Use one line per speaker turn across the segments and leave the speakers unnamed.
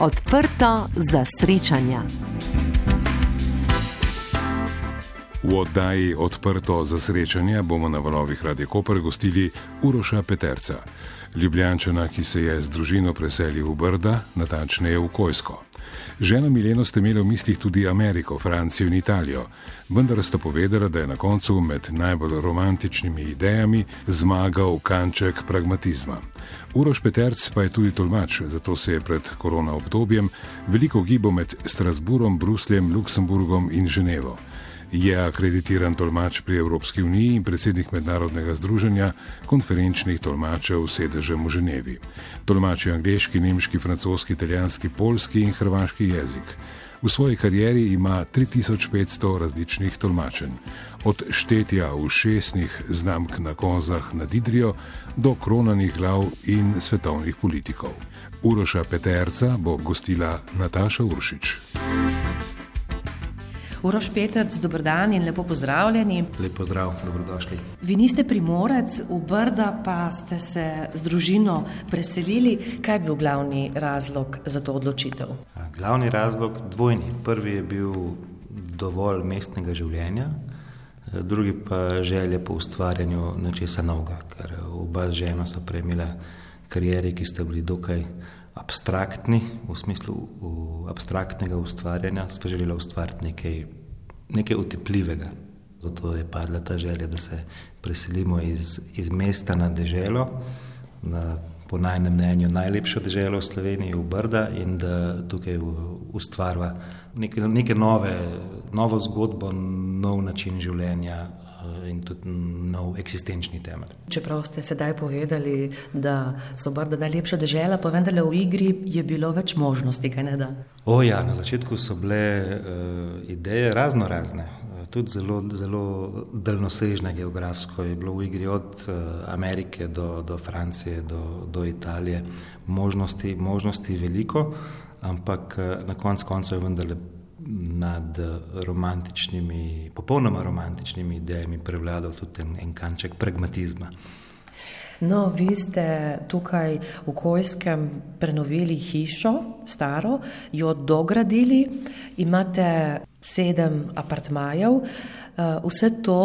Odprto za srečanja.
V oddaji Odprto za srečanje bomo na valovih Radio Koper gostili Uroša Peterca, ljubljančana, ki se je z družino preselil v Brda, natančneje v Kojsko. Žena Mileno ste imeli v mislih tudi Ameriko, Francijo in Italijo, vendar sta povedala, da je na koncu med najbolj romantičnimi idejami zmagal kanček pragmatizma. Uroš Peterc pa je tudi tolmač, zato se je pred korona obdobjem veliko gibal med Strasburom, Brusljem, Luksemburgom in Ženevo je akreditiran tolmač pri Evropski uniji in predsednik Mednarodnega združenja konferenčnih tolmačev sedežem v Ženevi. Tolmači angliški, nemški, francoski, italijanski, polski in hrvaški jezik. V svoji karieri ima 3500 različnih tolmačenj, od štetja v šestnih znamk na konzah nad Idrijo do kronanih glav in svetovnih politikov. Uroša Peterca bo gostila Nataša Uršič.
Uroš Petrc, dobrodan in lepo pozdravljeni.
Lepo zdrav, dobrodošli.
Vi niste primorec, v Brda pa ste se z družino preselili. Kaj je bil glavni razlog za to odločitev?
Glavni razlog dvojni. Prvi je bil dovolj mestnega življenja, drugi pa želje po ustvarjanju nečesa novega, ker oba z ženo so prejmila karieri, ki sta bili dokaj abstraktni, v smislu abstraktnega ustvarjanja, smo želeli ustvariti nekaj, nekaj utepljivega. Zato je padla ta želja, da se preselimo iz, iz mesta na deželo, na, po najnem mnenju najlepšo deželo v Sloveniji, v Brda in da tukaj ustvarja neke, neke nove, novo zgodbo, nov način življenja, in tudi nov eksistenčni temelj.
Čeprav ste sedaj povedali, da so Brda najlepša država, pa vendarle v igri je bilo več možnosti, kaj ne da?
O ja, na začetku so bile uh, ideje razno razne. Tudi zelo, zelo daljnosežne geografsko je bilo v igri od Amerike do, do Francije, do, do Italije. Možnosti, možnosti veliko, ampak na koncu koncev je vendarle nad romantičnimi, popolnoma romantičnimi idejami prevladal tudi en, en kanček pragmatizma.
No, vi ste tukaj v Kojskem prenovili hišo, staro, jo dogradili, imate sedem apartmajev. Eh, vse to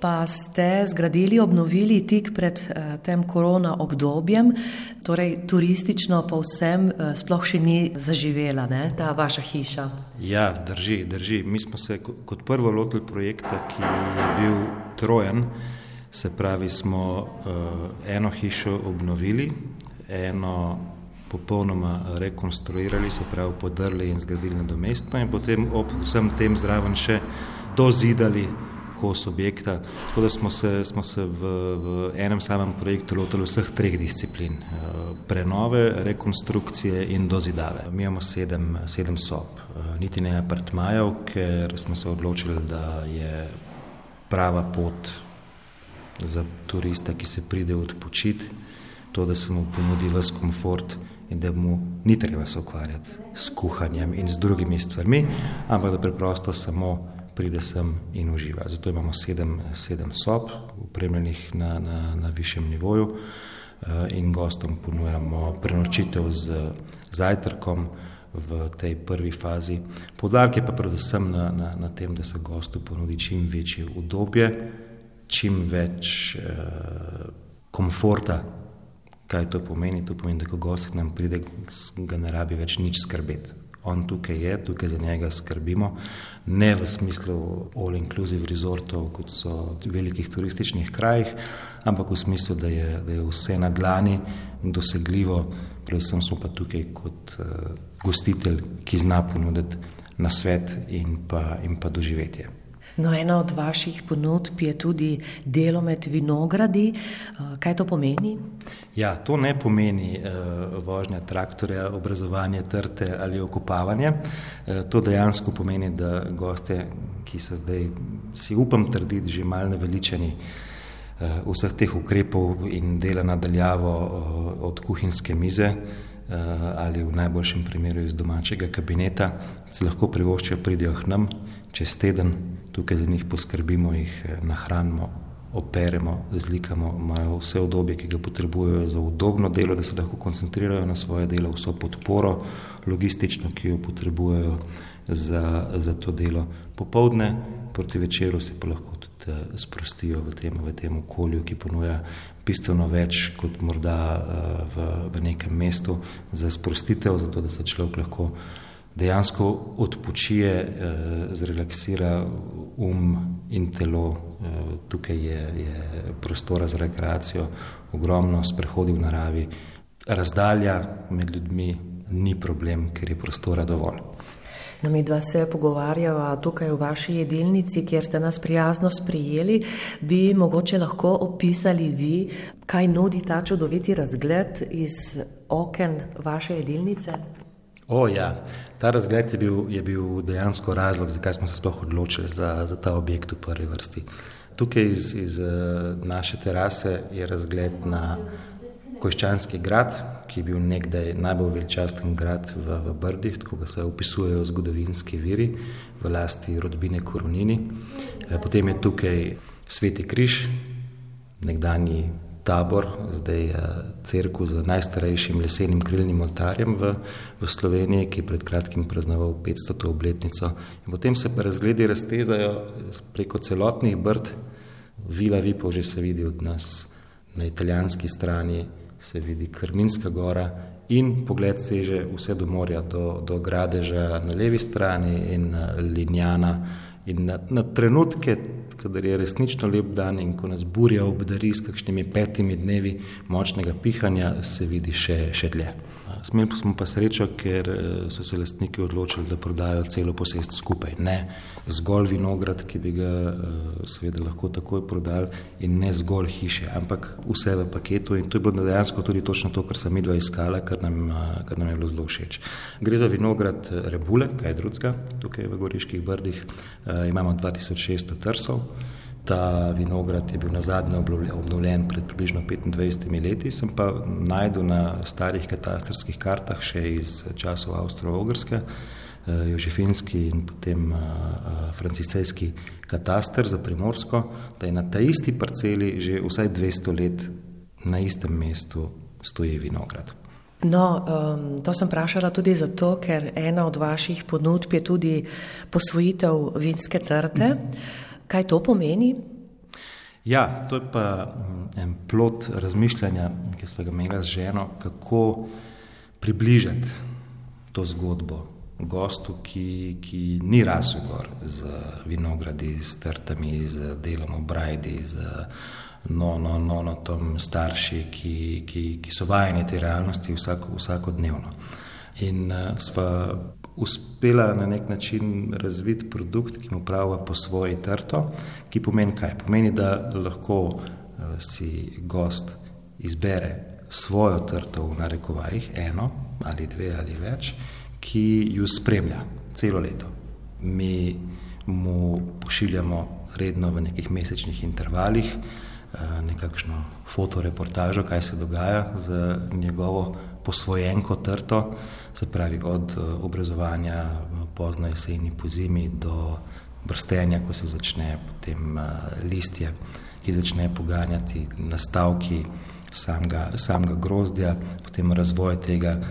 pa ste zgradili, obnovili tik pred uh, tem korona obdobjem, torej turistično pa vsem uh, sploh še ni zaživela, ne, ta vaša hiša.
Ja, drži, drži. Mi smo se kot prvo lotili projekta, ki je bil trojen, se pravi, smo uh, eno hišo obnovili, eno popolnoma rekonstruirali, se pravi, podrli in zgradili nadomestno in potem ob vsem tem zraven še dozidali kos objekta. Tako da smo se, smo se v, v enem samem projektu lotili vseh treh disciplin: eh, prenove, rekonstrukcije in dozidave. Mi imamo sedem, sedem sob, eh, niti ne apartmajev, ker smo se odločili, da je prava pot za turista, ki se pride odpočiti, to, da se mu ponudi vse komfort. In da mu ni treba se ukvarjati s kuhanjem in z drugimi stvarmi, ampak da preprosto samo pride sem in uživa. Zato imamo sedem, sedem sob, upremljenih na, na, na višjem nivoju eh, in gostom ponujamo prenočitev z zajtrkom v tej prvi fazi. Podarek je pa predvsem na, na, na tem, da se gostu ponudi čim večje udobje, čim več eh, komforta. Kaj to pomeni? To pomeni, da ko gost k nam pride, ga ne rabi več nič skrbeti on tukaj je, tukaj za njega skrbimo, ne v smislu all-inclusive resortov, kot so v velikih turističnih krajih, ampak v smislu, da je, da je vse na dlani dosegljivo, predvsem smo pa tukaj kot uh, gostitelj, ki zna ponuditi na svet in pa, in pa doživetje.
No, ena od vaših ponudb je tudi delo med vinogradi. Eh, kaj to pomeni?
Ja, to ne pomeni uh, vožnja traktorja, obrazovanje trte ali okupavanje. Uh, to dejansko pomeni, da goste, ki so zdaj, si upam trditi, že malo naveličeni uh, vseh teh ukrepov in dela nadaljavo uh, od kuhinjske mize uh, ali v najboljšem primeru iz domačega kabineta, se lahko privoščijo, pridijo k nam čez teden tukaj za njih poskrbimo, jih eh, nahranimo, operemo, zlikamo, imajo vse obdobje, ki ga potrebujejo za udobno delo, da se lahko koncentrirajo na svoje delo, vso podporo logistično, ki jo potrebujejo za, za to delo. Popovdne proti večeru se pa lahko tudi uh, sprostijo v tem, v tem okolju, ki ponuja bistveno več kot morda uh, v, v nekem mestu za sprostitev, zato da se človek lahko dejansko odpočije, uh, zrelaksira um in telo. Uh, tukaj je, je prostora za rekreacijo, ogromno sprehodi v naravi, razdalja med ljudmi ni problem, ker je prostora dovolj.
No, mi dva se pogovarjava tukaj v vaši jedilnici, kjer ste nas prijazno sprijeli. Bi mogoče lahko opisali vi, kaj nudi ta čudoviti razgled iz oken vaše jedilnice?
O, ja, ta razgled je bil, je bil dejansko razlog, zakaj smo se sploh odločili za, za ta objekt v prvi vrsti. Tukaj iz, iz naše terase je razgled na Koščanski grad, ki je bil nekdaj najbolj veličasten grad v, v Brdih, tako da se opisujejo zgodovinski viri v lasti rodbine Koronini. E, potem je tukaj Sveti križ, nekdani tabor, zdaj je crkva z najstarejšim lesenim krilnim oltarjem v, v Sloveniji, ki je pred kratkim praznoval 500. obletnico. In potem se pa razgledi raztezajo preko celotnih brd, Vila Vipo že se vidi od nas na italijanski strani, se vidi Krminska gora in pogled seže vse do morja, do, do Gradeža na levi strani in Linjana. In na, na trenutke, kadar je resnično lep dan in ko nas burja obdari s kakšnimi petimi dnevi močnega pihanja, se vidi še, še dlje. Smeli smo pa srečo, ker eh, so se lastniki odločili, da prodajo celo posest skupaj. Ne zgolj vinograd, ki bi ga eh, seveda lahko takoj prodali in ne zgolj hiše, ampak vse v paketu in to je bilo dejansko tudi točno to, kar sem midva iskala, kar nam, eh, kar nam je bilo zelo všeč. Gre za vinograd Rebule, kaj drugega, tukaj v Goriških brdih, imamo 2600 trsov. Ta vinograd je bil na zadnje obnovljen pred približno 25 leti, sem pa najdel na starih katastrskih kartah še iz časov Avstro-Ogrske, eh, Jožefinski in potem eh, eh, franciscejski kataster za Primorsko, da je na ta isti parceli že vsaj 200 let na istem mestu stoji vinograd.
No, um, to sem vprašala tudi zato, ker ena od vaših ponudb je tudi posvojitev vinske trte. Mm. Kaj to pomeni?
Ja, to je pa mm, en plot razmišljanja, ki smo ga imeli z ženo, kako približati to zgodbo gostu, ki, ki ni rasel gor z vinogradi, s trtami, z delom v Brajdi, z nono, nonotom starši, ki, ki, ki so vajeni te realnosti vsako, vsakodnevno. In uh, sva uspela na nek način razviti produkt, ki mu pravi po svoji trto, ki pomeni kaj? Pomeni, da lahko uh, si gost izbere svojo trto v narekovajih, eno ali dve ali več, ki jo spremlja celo leto. Mi mu pošiljamo redno v nekih mesečnih intervalih uh, nekakšno fotoreportažo, kaj se dogaja z njegovo posvojenko trto, se pravi od eh, obrazovanja pozno jeseni po zimi do brstenja, ko se začne potem eh, listje, ki začne poganjati nastavki samega, samega grozdja, potem razvoj tega eh,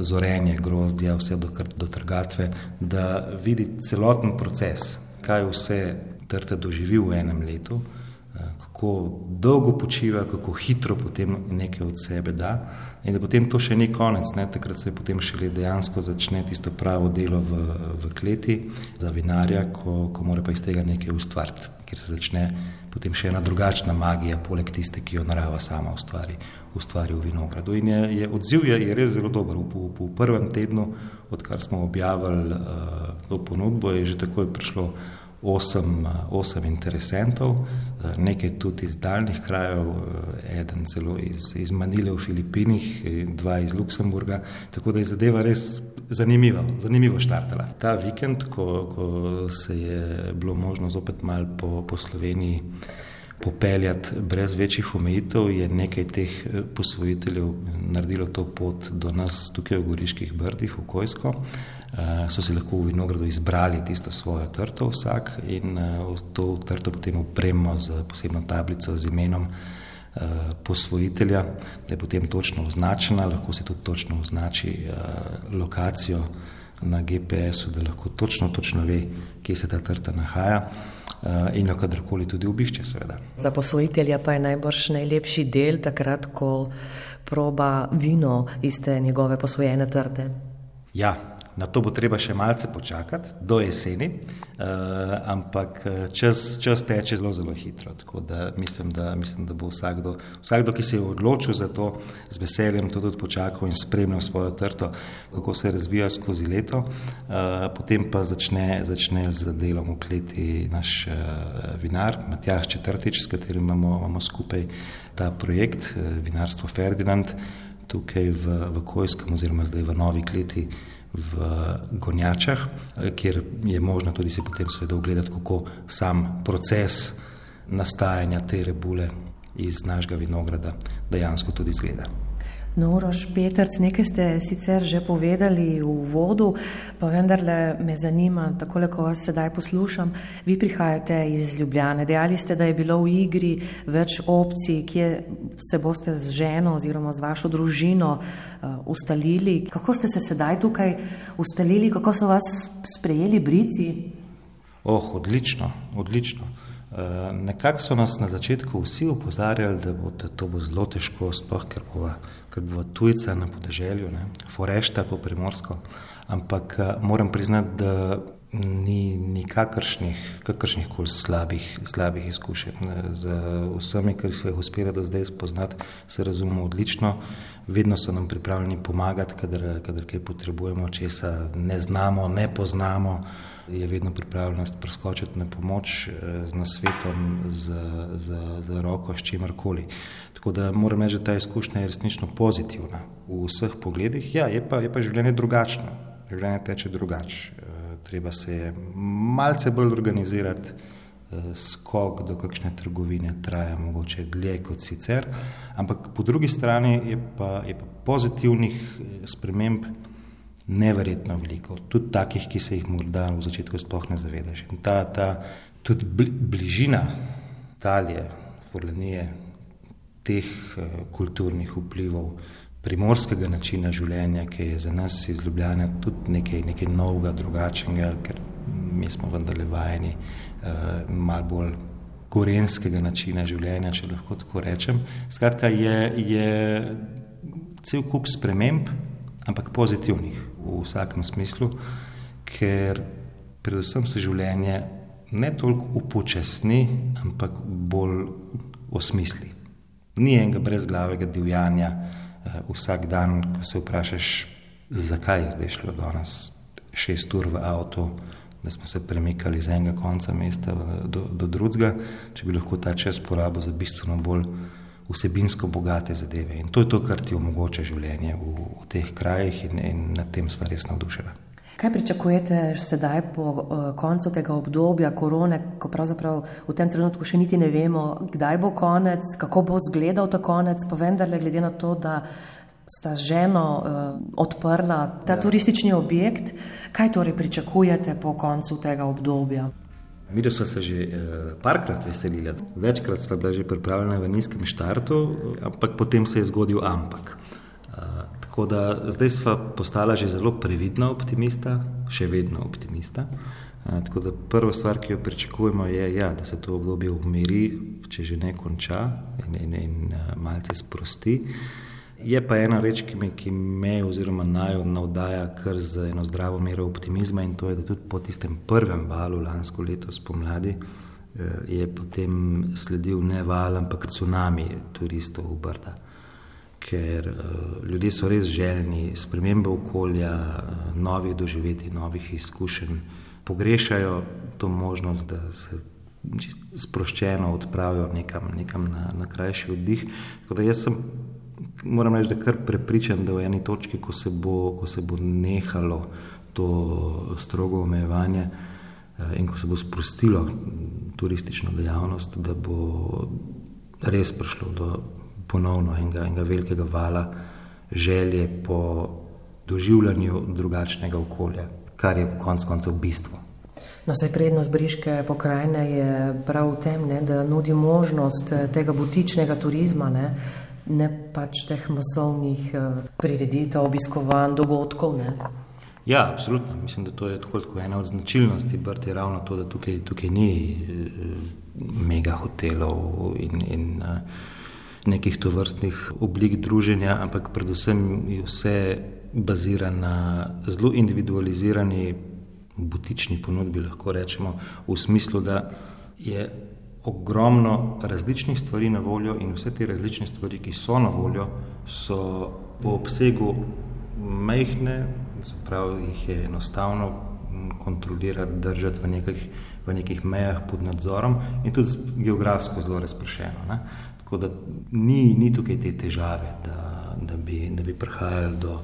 zorenje grozdja, vse do, do trgatve, da vidi celoten proces, kaj vse trte doživi v enem letu, kako dolgo počiva, kako hitro potem nekaj od sebe da. In da potem to še ni konec, ne? takrat se potem šele dejansko začne tisto pravo delo v, v kleti za vinarja, ko, ko mora pa iz tega nekaj ustvariti, ker se začne potem še ena drugačna magija, poleg tiste, ki jo narava sama ustvari, ustvari v vinogradu. In je, je odziv je, je res zelo dober. V, v, v prvem tednu, odkar smo objavili uh, to ponudbo, je že takoj prišlo osem, osem interesentov, nekaj tudi iz daljnih krajev, eden celo iz, iz Manile v Filipinih, dva iz Luksemburga, tako da je zadeva res zanimiva, zanimivo štartala. Ta vikend, ko, ko se je bilo možno zopet mal po, po Sloveniji popeljati brez večjih omejitev, je nekaj teh posvojiteljev naredilo to pot do nas tukaj v Goriških brdih, v Kojsko. So si lahko v vinogradu izbrali tisto svojo trto vsak in to trto potem upremo z posebno tablico z imenom posvojitelja, da je potem točno označena, lahko se tudi točno označi lokacijo na GPS-u, da lahko točno, točno ve, kje se ta trta nahaja. In jo kadarkoli tudi obišče, seveda.
Za posvojitelja pa je najbrž najlepši del takrat, ko proba vino iz te njegove posvojene trte.
Ja, Na to bo treba še malce počakati, do jeseni, uh, ampak eh, čas, čas teče zelo, zelo hitro. Tako da mislim, da, mislim, da bo vsakdo, vsakdo, ki se je odločil za to, z veseljem to tudi počakal in spremljal svojo trto, kako se razvija skozi leto. Uh, potem pa začne, začne z delom v kleti naš uh, vinar, Matjaš Četrtič, s katerim imamo, imamo skupaj ta projekt, uh, vinarstvo Ferdinand, tukaj v, v Kojskem oziroma zdaj v Novi kleti v Gonjačah, kjer je možno tudi si potem seveda ogledati, kako sam proces nastajanja te rebule iz našega vinograda dejansko tudi izgleda.
No, Roš Petrc, nekaj ste sicer že povedali v vodu, pa vendarle me zanima, tako ko vas sedaj poslušam, vi prihajate iz Ljubljane. Dejali ste, da je bilo v igri več opcij, kje se boste z ženo oziroma z vašo družino uh, ustalili. Kako ste se sedaj tukaj ustalili, kako so vas sprejeli brici?
Oh, odlično, odlično. Uh, nekako so nas na začetku vsi upozarjali, da bo to bo zelo težko, sploh ker bova ker bo tujca na podeželju, ne, forešta po primorsko, ampak eh, moram priznati, da ni nikakršnih, kakršnih koli slabih, slabih izkušenj. Z vsemi, kar smo jih uspeli do zdaj spoznati, se razumemo odlično, vedno so nam pripravljeni pomagati, kadar, kadar kaj potrebujemo, česa ne znamo, ne poznamo, je vedno pripravljenost preskočiti na pomoč eh, z nasvetom, z, z, z roko, s čimerkoli. Tako da moram reči, da ta izkušnja je resnično pozitivna v vseh pogledih. Ja, je pa, je pa življenje drugačno, življenje teče drugače. E, treba se je malce bolj organizirati, e, skok do kakšne trgovine traja mogoče dlje kot sicer, ampak po drugi strani je pa, je pa pozitivnih sprememb neverjetno veliko, tudi takih, ki se jih morda v začetku sploh ne zavedaš. In ta, ta tudi bližina Italije, Forlanije, teh eh, kulturnih vplivov, primorskega načina življenja, ki je za nas iz Ljubljana tudi nekaj, nekaj novega, drugačnega, ker mi smo vendarle vajeni uh, mal bolj gorenskega načina življenja, če lahko tako rečem. Skratka, je, je cel kup sprememb, ampak pozitivnih v vsakem smislu, ker predvsem se življenje ne toliko upočasni, ampak bolj osmisli. Ni enega brezglavega divjanja uh, vsak dan, ko se vprašaš, zakaj je zdaj šlo do nas šest ur v avtu, da smo se premikali iz enega konca mesta do, do drugega, če bi lahko ta čas porabil za bistveno bolj vsebinsko bogate zadeve. In to je to, kar ti omogoča življenje v, v teh krajih in, in nad tem sva res navdušena.
Kaj pričakujete sedaj po uh, koncu tega obdobja korone, ko pravzaprav v tem trenutku še niti ne vemo, kdaj bo konec, kako bo izgledal ta konec, pa vendarle glede na to, da sta ženo uh, odprla ta ja. turistični objekt, kaj torej pričakujete po koncu tega obdobja?
Mi smo se že eh, parkrat veselili, večkrat smo bili že pripravljeni v nizkem štartu, ampak potem se je zgodil ampak. Eh, Tako da zdaj smo postala že zelo previdna optimista, še vedno optimista. Tako da prva stvar, ki jo pričakujemo, je, ja, da se to obdobje umiri, če že ne konča in, in, in malce sprosti. Je pa ena reč, ki me, ki me oziroma naj navdaja kar z eno zdravo mero optimizma in to je, da tudi po tistem prvem valu lansko leto spomladi je potem sledil ne val, ampak tsunami turistov v Brda ker uh, ljudje so res željni spremembe okolja, uh, novih doživeti, novih izkušenj, pogrešajo to možnost, da se sproščeno odpravijo nekam, nekam na, na krajši oddih. Tako da jaz sem, moram reči, da kar prepričan, da v eni točki, ko se bo, ko se bo nehalo to strogo omejevanje uh, in ko se bo sprostilo turistično dejavnost, da bo res prišlo do ponovno enega, enega velikega vala želje po doživljanju drugačnega okolja. kar je konec koncev bistvo.
No, saj prednost Briške pokrajine je prav v tem, ne, da nudi možnost eh, tega butičnega turizma, ne, ne pač teh masovnih eh, prireditev, obiskovanj, dogodkov. Ne.
Ja, absolutno. Mislim, da to je tako, tako ena od značilnosti Brd je ravno to, da tukaj, tukaj ni mega hotelov in, in nekih tovrstnih oblik druženja, ampak predvsem je vse bazira na zelo individualizirani butični ponudbi, lahko rečemo, v smislu, da je ogromno različnih stvari na voljo in vse te različne stvari, ki so na voljo, so po obsegu majhne, zaprav jih je enostavno kontrolirati, držati v nekih, v nekih mejah pod nadzorom in tudi geografsko zelo razpršeno. Ne? Tako da ni, ni tukaj te težave, da, da, bi, da bi prihajali do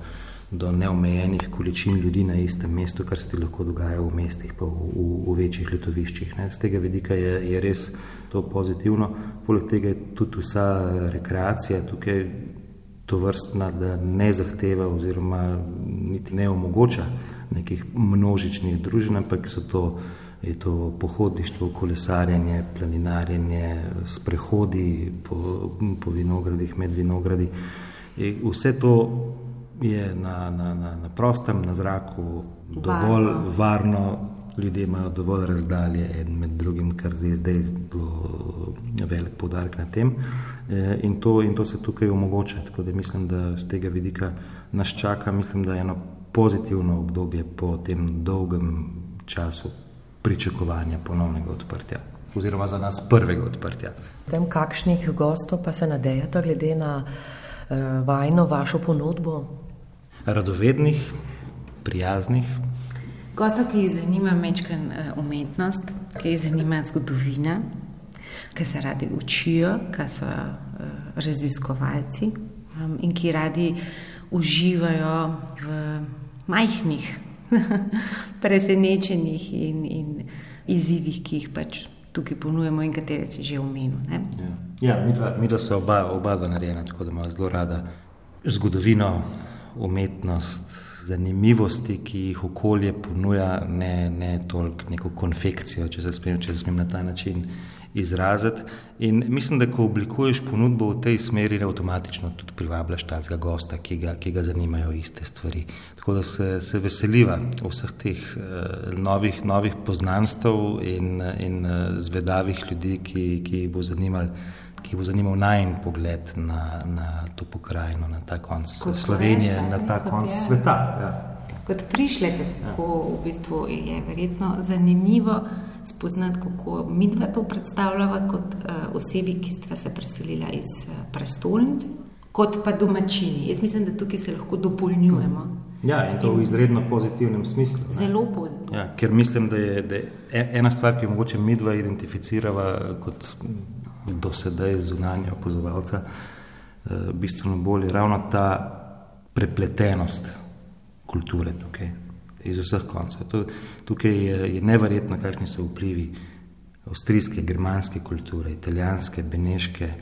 do neomejenih količin ljudi na istem mestu, kar se ti lahko dogaja v mestih, pa v, v, v večjih letoviščih. Ne. Z tega vidika je, je res to pozitivno. Poleg tega je tudi vsa rekreacija tukaj to vrstna, da ne zahteva oziroma niti ne omogoča nekih množičnih družin, ampak so to, je to pohodništvo, kolesarjenje, planinarjenje, sprehodi po, po vinogradih, med vinogradi. In vse to je na, na, na, na prostem, na zraku, dovolj varno. varno, ljudje imajo dovolj razdalje en med drugim, kar je zdaj zelo velik podarek na tem. E, in to, in to se tukaj omogoča. Tako da mislim, da z tega vidika nas čaka, mislim, da je eno pozitivno obdobje po tem dolgem času pričakovanja ponovnega odprtja. Oziroma za nas prvega odprtja.
Tem, kakšnih gostov pa se nadejate, glede na uh, vajno vašo ponudbo?
Radovednih, prijaznih.
Gosta, ki jih zanima mečken eh, umetnost, ki jih zanima zgodovina, ki se radi učijo, ki so uh, raziskovalci um, in ki radi uživajo v majhnih, presenečenih in, in izzivih, ki jih pač tukaj ponujemo in katere si že omenil.
Ja, ja mi, dva, mi dva so oba, oba dva narejena, tako da ima zelo rada zgodovino umetnost, zanimivosti, ki jih okolje ponuja, ne, ne toliko neko konfekcijo, če se smem, če se smem na ta način izraziti. In mislim, da ko oblikuješ ponudbo v tej smeri, avtomatično tudi privabljaš tazga gosta, ki ga, ki ga zanimajo iste stvari. Tako da se, se veseliva vseh teh uh, novih, novih poznanstv in, in uh, zvedavih ljudi, ki, ki jih bo zanimalo ki bo zanimal najn pogled na, na to pokrajino, na ta konc kot Slovenije, veš, na ta konc je. sveta. Ja.
Kot prišle, kako ja. v bistvu je verjetno zanimivo spoznati, kako mi dva to predstavljava kot uh, osebi, ki sta se preselila iz uh, prestolnice, kot pa domačini. Jaz mislim, da tukaj se lahko dopolnjujemo.
Ja, in to in v izredno pozitivnem smislu. Ne?
Zelo pozitivno.
Ja, ker mislim, da je, da je e, ena stvar, ki jo mogoče mi dva identificirava kot do sedaj zunanja opozovalca, eh, bistveno bolj je ravno ta prepletenost kulture tukaj, iz vseh koncev. Tukaj je, je neverjetno, kakšni so vplivi avstrijske, germanske kulture, italijanske, beneške,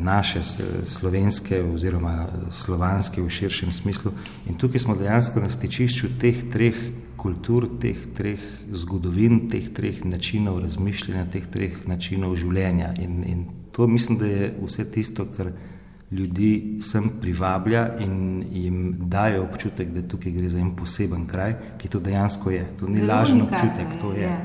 naše slovenske oziroma slovanske v širšem smislu. In tukaj smo dejansko na stičišču teh treh kultur, teh treh zgodovin, teh treh načinov razmišljanja, teh treh načinov življenja. In, in to mislim, da je vse tisto, kar ljudi sem privablja in jim daje občutek, da tukaj gre za en poseben kraj, ki to dejansko je. To ni lažen občutek, to je. je.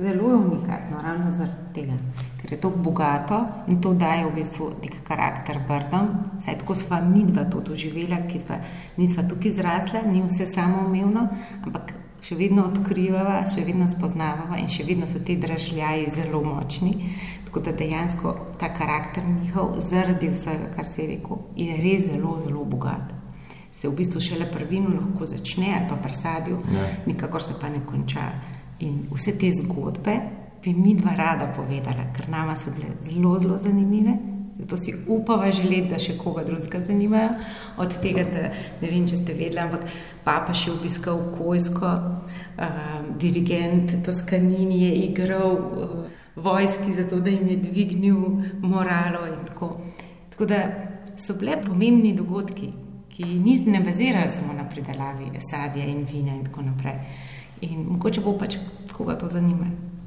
Zelo je unikatno, ravno zaradi tega, ker je to bogato in to daje v bistvu nek karakter brdom. Saj tako sva mi dva to doživela, ki sva, nisva tukaj zrasla, ni vse samoumevno, ampak še vedno odkrivava, še vedno spoznavava in še vedno so ti dražljaji zelo močni. Tako da dejansko ta karakter njihov, zaradi vsega, kar se je rekel, je res zelo, zelo bogat. Se v bistvu šele prvino lahko začne ali pa presadil, ja. nikakor se pa ne konča. In vse te zgodbe bi mi dva rada povedala, ker nama so bile zelo, zelo zanimive. Zato si upava želeti, da še koga drugega zanimajo. Od tega, da ne vem, če ste vedeli, ampak papa še obiskal Kojsko, uh, dirigent Toskanini je igral uh, vojski, zato da jim je dvignil moralo. Tako. tako da so bile pomembni dogodki, ki ne bazirajo samo na pridelavi sadja in vina in tako naprej. In mogoče bo pač koga to zanimalo.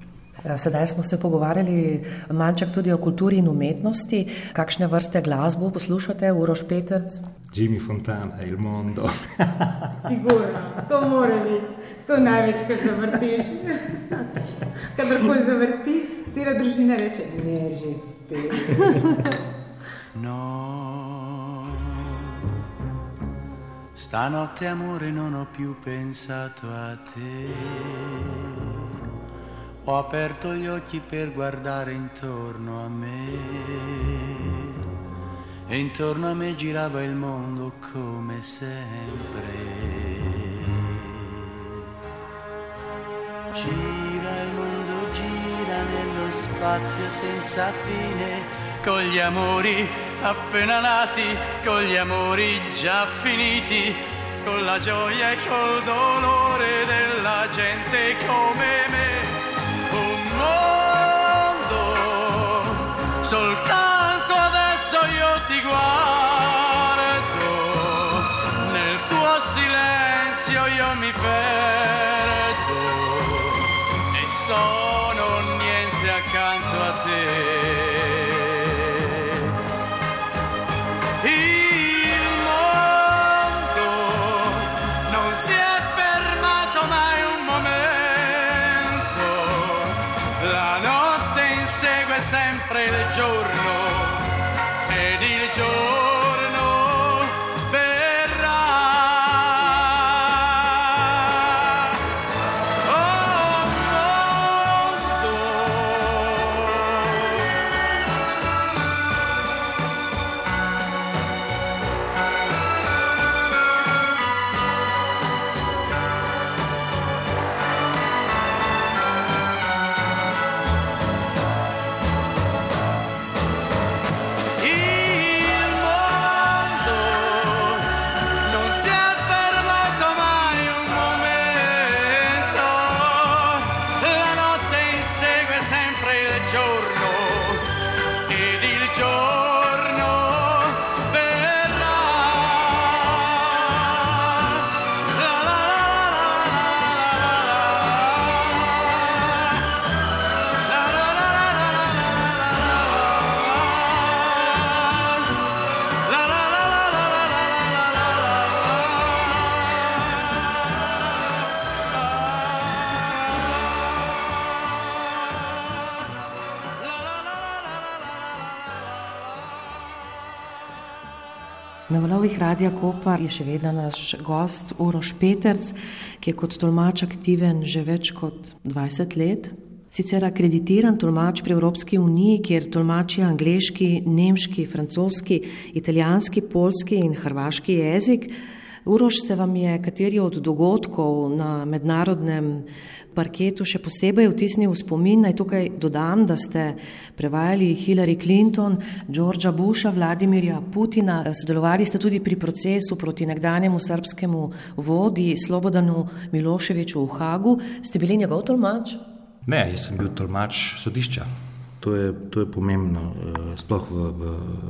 Ja, sedaj smo se pogovarjali manjček tudi o kulturi in umetnosti. Kakšne vrste glasbo poslušate, Uroš Petrc?
Jimmy Fontana, El Mondo.
Sigurno, to mora biti, to največ, kar zavrtiš. Kadarkoli zavrti, cela družina reče, ne že spet.
No, stanotte amore non ho più pensato a te. Ho aperto gli occhi per guardare intorno a me. E intorno a me girava il mondo come sempre. Gira il mondo, gira nello spazio senza fine, con gli amori appena nati, con gli amori già finiti, con la gioia e col dolore della gente come me mondo, soltanto adesso io ti guardo, nel tuo silenzio io mi perdo e sono niente accanto a te.
Na valovih Radia Kopa je še vedno naš gost Uroš Peterc, ki je kot tolmač aktiven že več kot 20 let. Sicer akreditiran tolmač pri Evropski uniji, kjer tolmači angliški, nemški, francoski, italijanski, polski in hrvaški jezik. Uroš se vam je kateri od dogodkov na mednarodnem parketu še posebej vtisnil v spomin. Naj tukaj dodam, da ste prevajali Hillary Clinton, Georgea Busha, Vladimirja Putina. Sodelovali ste tudi pri procesu proti nekdanjemu srpskemu vodi Slobodanu Miloševiču v Hagu. Ste bili njegov tolmač?
Ne, jaz sem bil tolmač sodišča. To je, to je pomembno, eh, sploh v, v,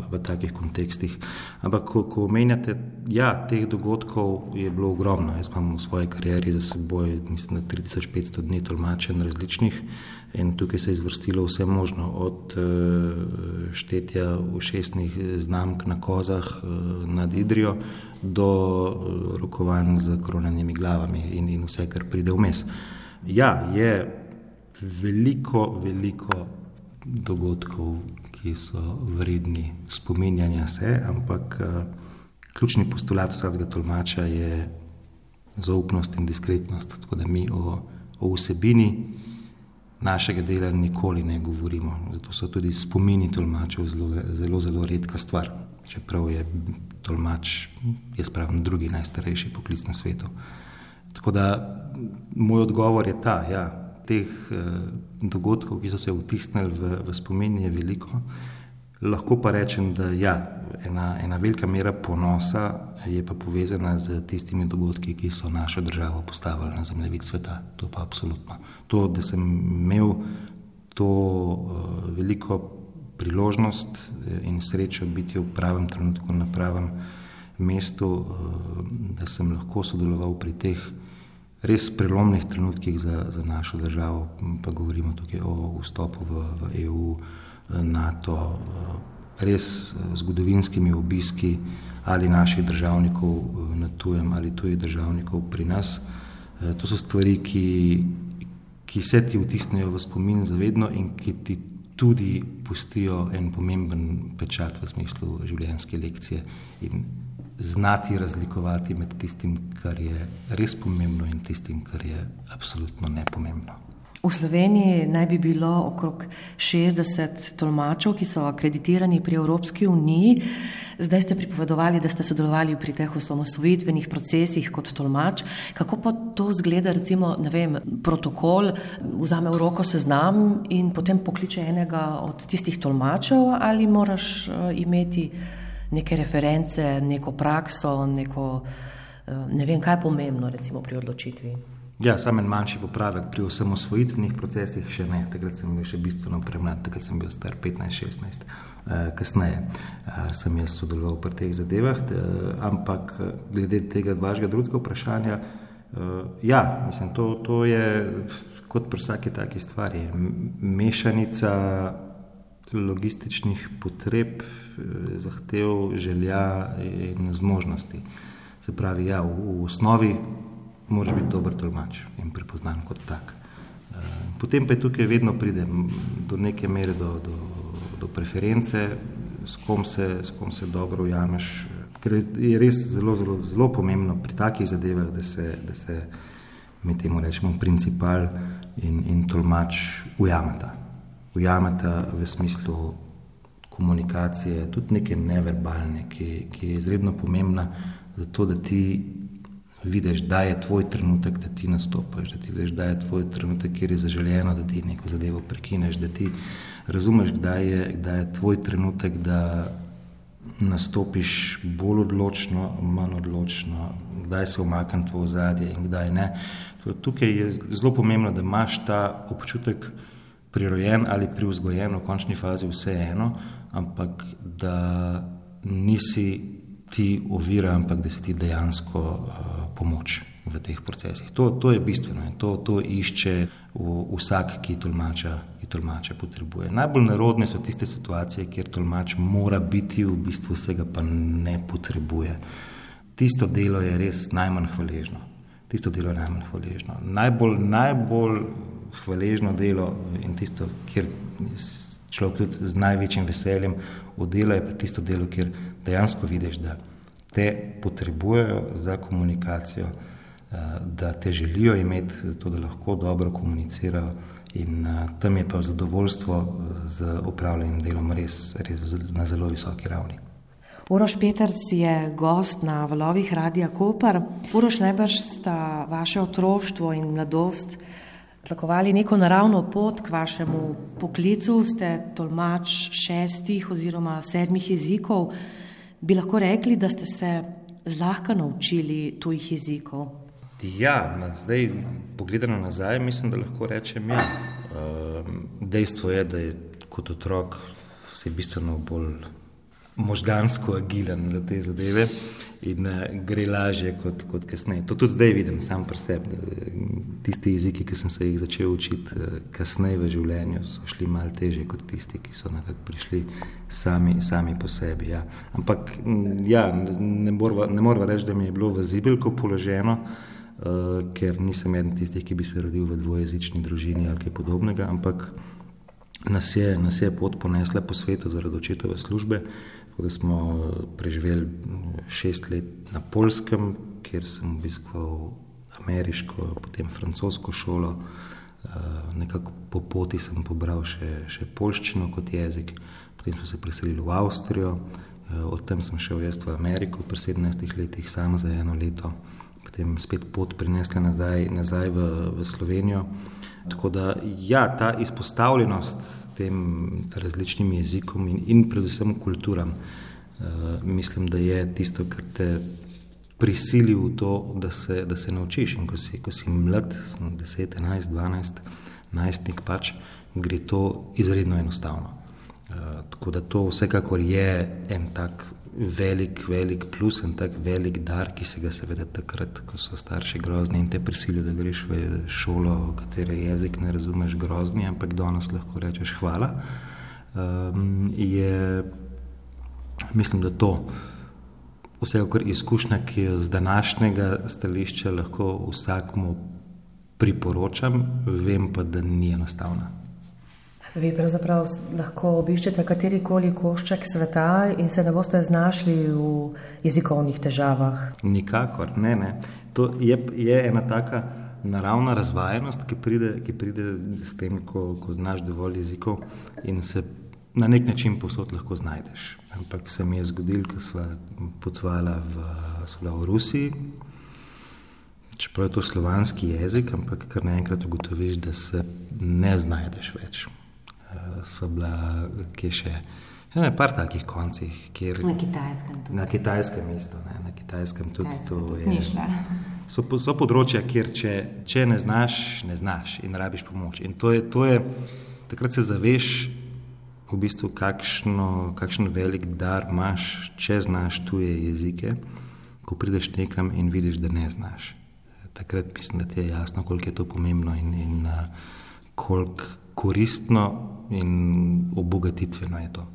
v takih kontekstih. Ampak, ko, ko omenjate, ja, teh dogodkov je bilo ogromno. Jaz imam v svoji karieri za seboj, mislim, da 3500 dni tolmačen različnih in tukaj se je izvrstilo vse možno, od uh, štetja ušesnih znamk na kozah uh, nad Idrijo do rokovanj z kronanimi glavami in, in vse, kar pride vmes. Ja, je veliko, veliko dogodkov, ki so vredni spominjanja se, ampak uh, ključni postulat vsakega tolmača je zaupnost in diskretnost. Tako da mi o, o vsebini našega dela nikoli ne govorimo. Zato so tudi spomini tolmačev zelo, zelo, zelo redka stvar. Čeprav je tolmač, jaz pravim, drugi najstarejši poklic na svetu. Tako da moj odgovor je ta, ja, teh eh, dogodkov, ki so se vtisnili v, v spomin, je veliko. Lahko pa rečem, da ja, ena, ena velika mera ponosa je pa povezana z tistimi dogodki, ki so našo državo postavili na zemljevid sveta. To pa absolutno. To, da sem imel to uh, veliko priložnost in srečo biti v pravem trenutku na pravem mestu, uh, da sem lahko sodeloval pri teh res prelomnih trenutkih za, za našo državo, pa govorimo tukaj o vstopu v, v EU, NATO, res zgodovinskimi obiski ali naših državnikov na tujem ali tujih državnikov pri nas. To so stvari, ki, ki se ti vtisnejo v spomin zavedno in ki ti tudi pustijo en pomemben pečat v smislu življenjske lekcije in znati razlikovati med tistim, kar je res pomembno in tistim, kar je absolutno nepomembno.
V Sloveniji naj bi bilo okrog 60 tolmačev, ki so akreditirani pri Evropski uniji. Zdaj ste pripovedovali, da ste sodelovali pri teh osamosvojitvenih procesih kot tolmač. Kako pa to zgleda, recimo, ne vem, protokol, vzame v roko seznam in potem pokliče enega od tistih tolmačev ali moraš uh, imeti neke reference, neko prakso, neko, uh, ne vem, kaj je pomembno recimo pri odločitvi.
Ja, samo en manjši popravek pri osamosvojitvenih procesih še ne. Takrat sem bil še bistveno premlad, takrat sem bil star 15-16. Eh, kasneje eh, sem jaz sodeloval pri teh zadevah, ampak eh, glede tega vašega drugega vprašanja, ja, mislim, to, to je kot pri vsaki taki stvari. Mešanica logističnih potreb, zahtev, želja in zmožnosti. Se pravi, ja, v, v osnovi moraš biti dober tolmač in prepoznan kot tak. Eh, potem pa je tukaj vedno pride do neke mere do, do, do preference, s kom, se, s kom se dobro ujameš, ker je res zelo, zelo, zelo pomembno pri takih zadevah, da se, da se mi temu rečemo principal in, in tolmač ujameta. Ujameta v smislu komunikacije, tudi neke neverbalne, ki, ki je izredno pomembna, zato da ti vidiš, da je tvoj trenutek, da ti nastopiš, da ti vidiš, da je tvoj trenutek, kjer je zaželjeno, da ti neko zadevo prekineš, da ti razumeš, kdaj je, kdaj je tvoj trenutek, da nastopiš bolj odločno, manj odločno, kdaj se umakne tvoje zadje in kdaj ne. Tukaj je zelo pomembno, da imaš ta občutek prirojen ali privzgojen v končni fazi vse eno, ampak da nisi ti ovira, ampak da si ti dejansko uh, pomoč v teh procesih. To, to je bistveno in to, to išče v, vsak, ki tolmača, ki tolmača potrebuje. Najbolj narodne so tiste situacije, kjer tolmač mora biti, v bistvu vsega pa ne potrebuje. Tisto delo je res najmanj hvaležno. Tisto delo je najmanj hvaležno. Najbolj, najbolj hvaležno delo in tisto, kjer človek tudi z največjim veseljem oddela, je pa tisto delo, kjer dejansko vidiš, da te potrebujejo za komunikacijo, eh, da te želijo imeti, zato da lahko dobro komunicirajo. In uh, tam je pa zadovoljstvo eh, z upravljanjem delom res, res na zelo visoki ravni.
Uroš Petrc je gost na valovih Radia Koper. Uroš, najbrž sta vaše otroštvo in mladost tlakovali neko naravno pot k vašemu poklicu. Ste tolmač šestih oziroma sedmih jezikov. Bi lahko rekli, da ste se zlahka naučili tujih jezikov?
Ja, na, zdaj, pogledano nazaj, mislim, da lahko rečem ja. Ehm, dejstvo je, da je kot otrok vse bistveno bolj možgansko agilen za te zadeve in uh, gre lažje kot, kot kasneje. To tudi zdaj vidim, sam pri sebi. Tisti jeziki, ki sem se jih začel učiti uh, kasneje v življenju, so šli malo teže kot tisti, ki so nekako prišli sami, sami po sebi. Ja. Ampak ja, ne moramo reči, da mi je bilo v zibelko položeno, uh, ker nisem eden tistih, ki bi se rodil v dvojezični družini ali kaj podobnega, ampak nas je, nas je pot ponesla po svetu zaradi očetove službe. Tako da smo preživeli šest let na Polskem, kjer sem obiskal ameriško, potem francosko šolo. Eh, nekako po poti sem pobral še, še polščino kot jezik, potem smo se preselili v Avstrijo, eh, od tam sem šel jaz v Ameriko pri 17 letih, sam za eno leto, potem spet pot prinesla nazaj, nazaj v, v Slovenijo. Tako da ja, ta izpostavljenost tem različnim jezikom in, in predvsem kulturam. Uh, mislim, da je tisto, kar te prisili v to, da se, da se naučiš. In ko si, ko si mlad, 10, 11, 12, najstnik, pač gre to izredno enostavno. Uh, tako da to vsekakor je en tak velik, velik plus in tak velik dar, ki se ga seveda takrat, ko so starši grozni in te prisilijo, da greš v šolo, katere jezik ne razumeš grozni, ampak danes lahko rečeš hvala. Um, je, mislim, da to vse, kar izkušnja, ki jo z današnjega stališča lahko vsakmu priporočam, vem pa, da ni enostavna.
Vi pravzaprav lahko obiščete katerikoli košček sveta in se ne boste znašli v jezikovnih težavah.
Nikakor, ne, ne. To je, je ena taka naravna razvajenost, ki pride, ki pride s tem, ko, ko znaš dovolj jezikov in se na nek način posod lahko znajdeš. Ampak se mi je zgodilo, ko smo potovali v, v Rusiji, čeprav je to slovanski jezik, ampak kar naenkrat ugotoviš, da se ne znajdeš več sva bila, ki je še. Ja, par takih koncih, kjer
na kitajskem. Tudi.
Na kitajskem isto, ne, na kitajskem tudi Kitajska, to tudi je. So, so področja, kjer če, če ne znaš, ne znaš in rabiš pomoč. In to je, to je takrat se zaveš, v bistvu, kakšno, kakšen velik dar imaš, če znaš tuje jezike, ko prideš nekam in vidiš, da ne znaš. Takrat mislim, da ti je jasno, koliko je to pomembno in, in koliko koristno in obogatitveno je to.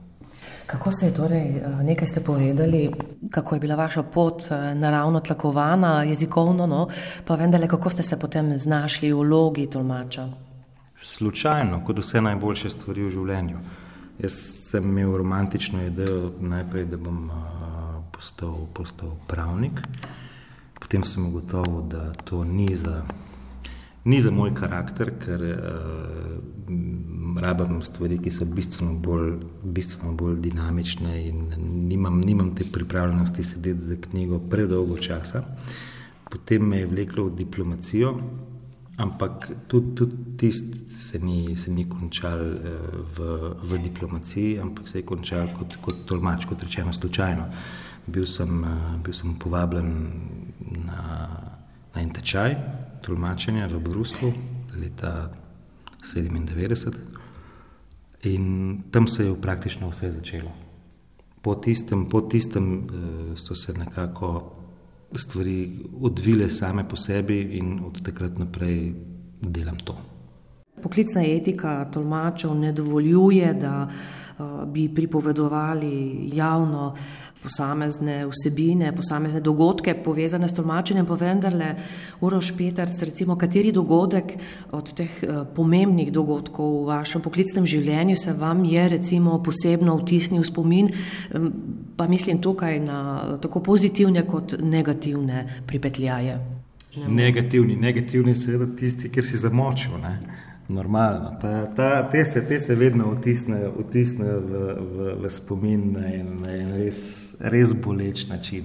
Kako se je torej, eh, nekaj ste povedali, kako je bila vaša pot eh, naravno tlakovana, jezikovno, no, pa vendarle, kako ste se potem znašli v vlogi tolmača?
Slučajno, kot vse najboljše stvari v življenju. Jaz sem imel romantično idejo najprej, da bom uh, postal, postal pravnik, potem sem ugotovil, da to ni za ni za moj karakter, ker uh, rabim stvari, ki so bistveno bolj, bistveno bolj dinamične in nimam, nimam te pripravljenosti sedeti za knjigo predolgo časa. Potem me je vleklo v diplomacijo, ampak tudi, tudi tisti se se ni končal uh, v, v diplomaciji, ampak se je končal kot, kot tolmač, kot rečeno, slučajno. Bil sem, uh, bil sem povabljen na, na en tečaj, tolmačenja v Bruslu leta 1997 in tam se je praktično vse začelo. Po tistem, po tistem uh, so se nekako stvari odvile same po sebi in od takrat naprej delam to.
Poklicna etika tolmačev ne dovoljuje, da uh, bi pripovedovali javno uh, posamezne vsebine, posamezne dogodke povezane s tolmačenjem, pa vendarle, Uroš Petarc, recimo, kateri dogodek od teh uh, pomembnih dogodkov v vašem poklicnem življenju se vam je recimo posebno vtisnil spomin, um, pa mislim tukaj na tako pozitivne kot negativne pripetljaje.
Negativni, negativni seveda tisti, kjer si zamočil. Ne? Normalno. Ta, ta, te, se, te se vedno vtisnejo, v, v, v spomin en res res boleč način.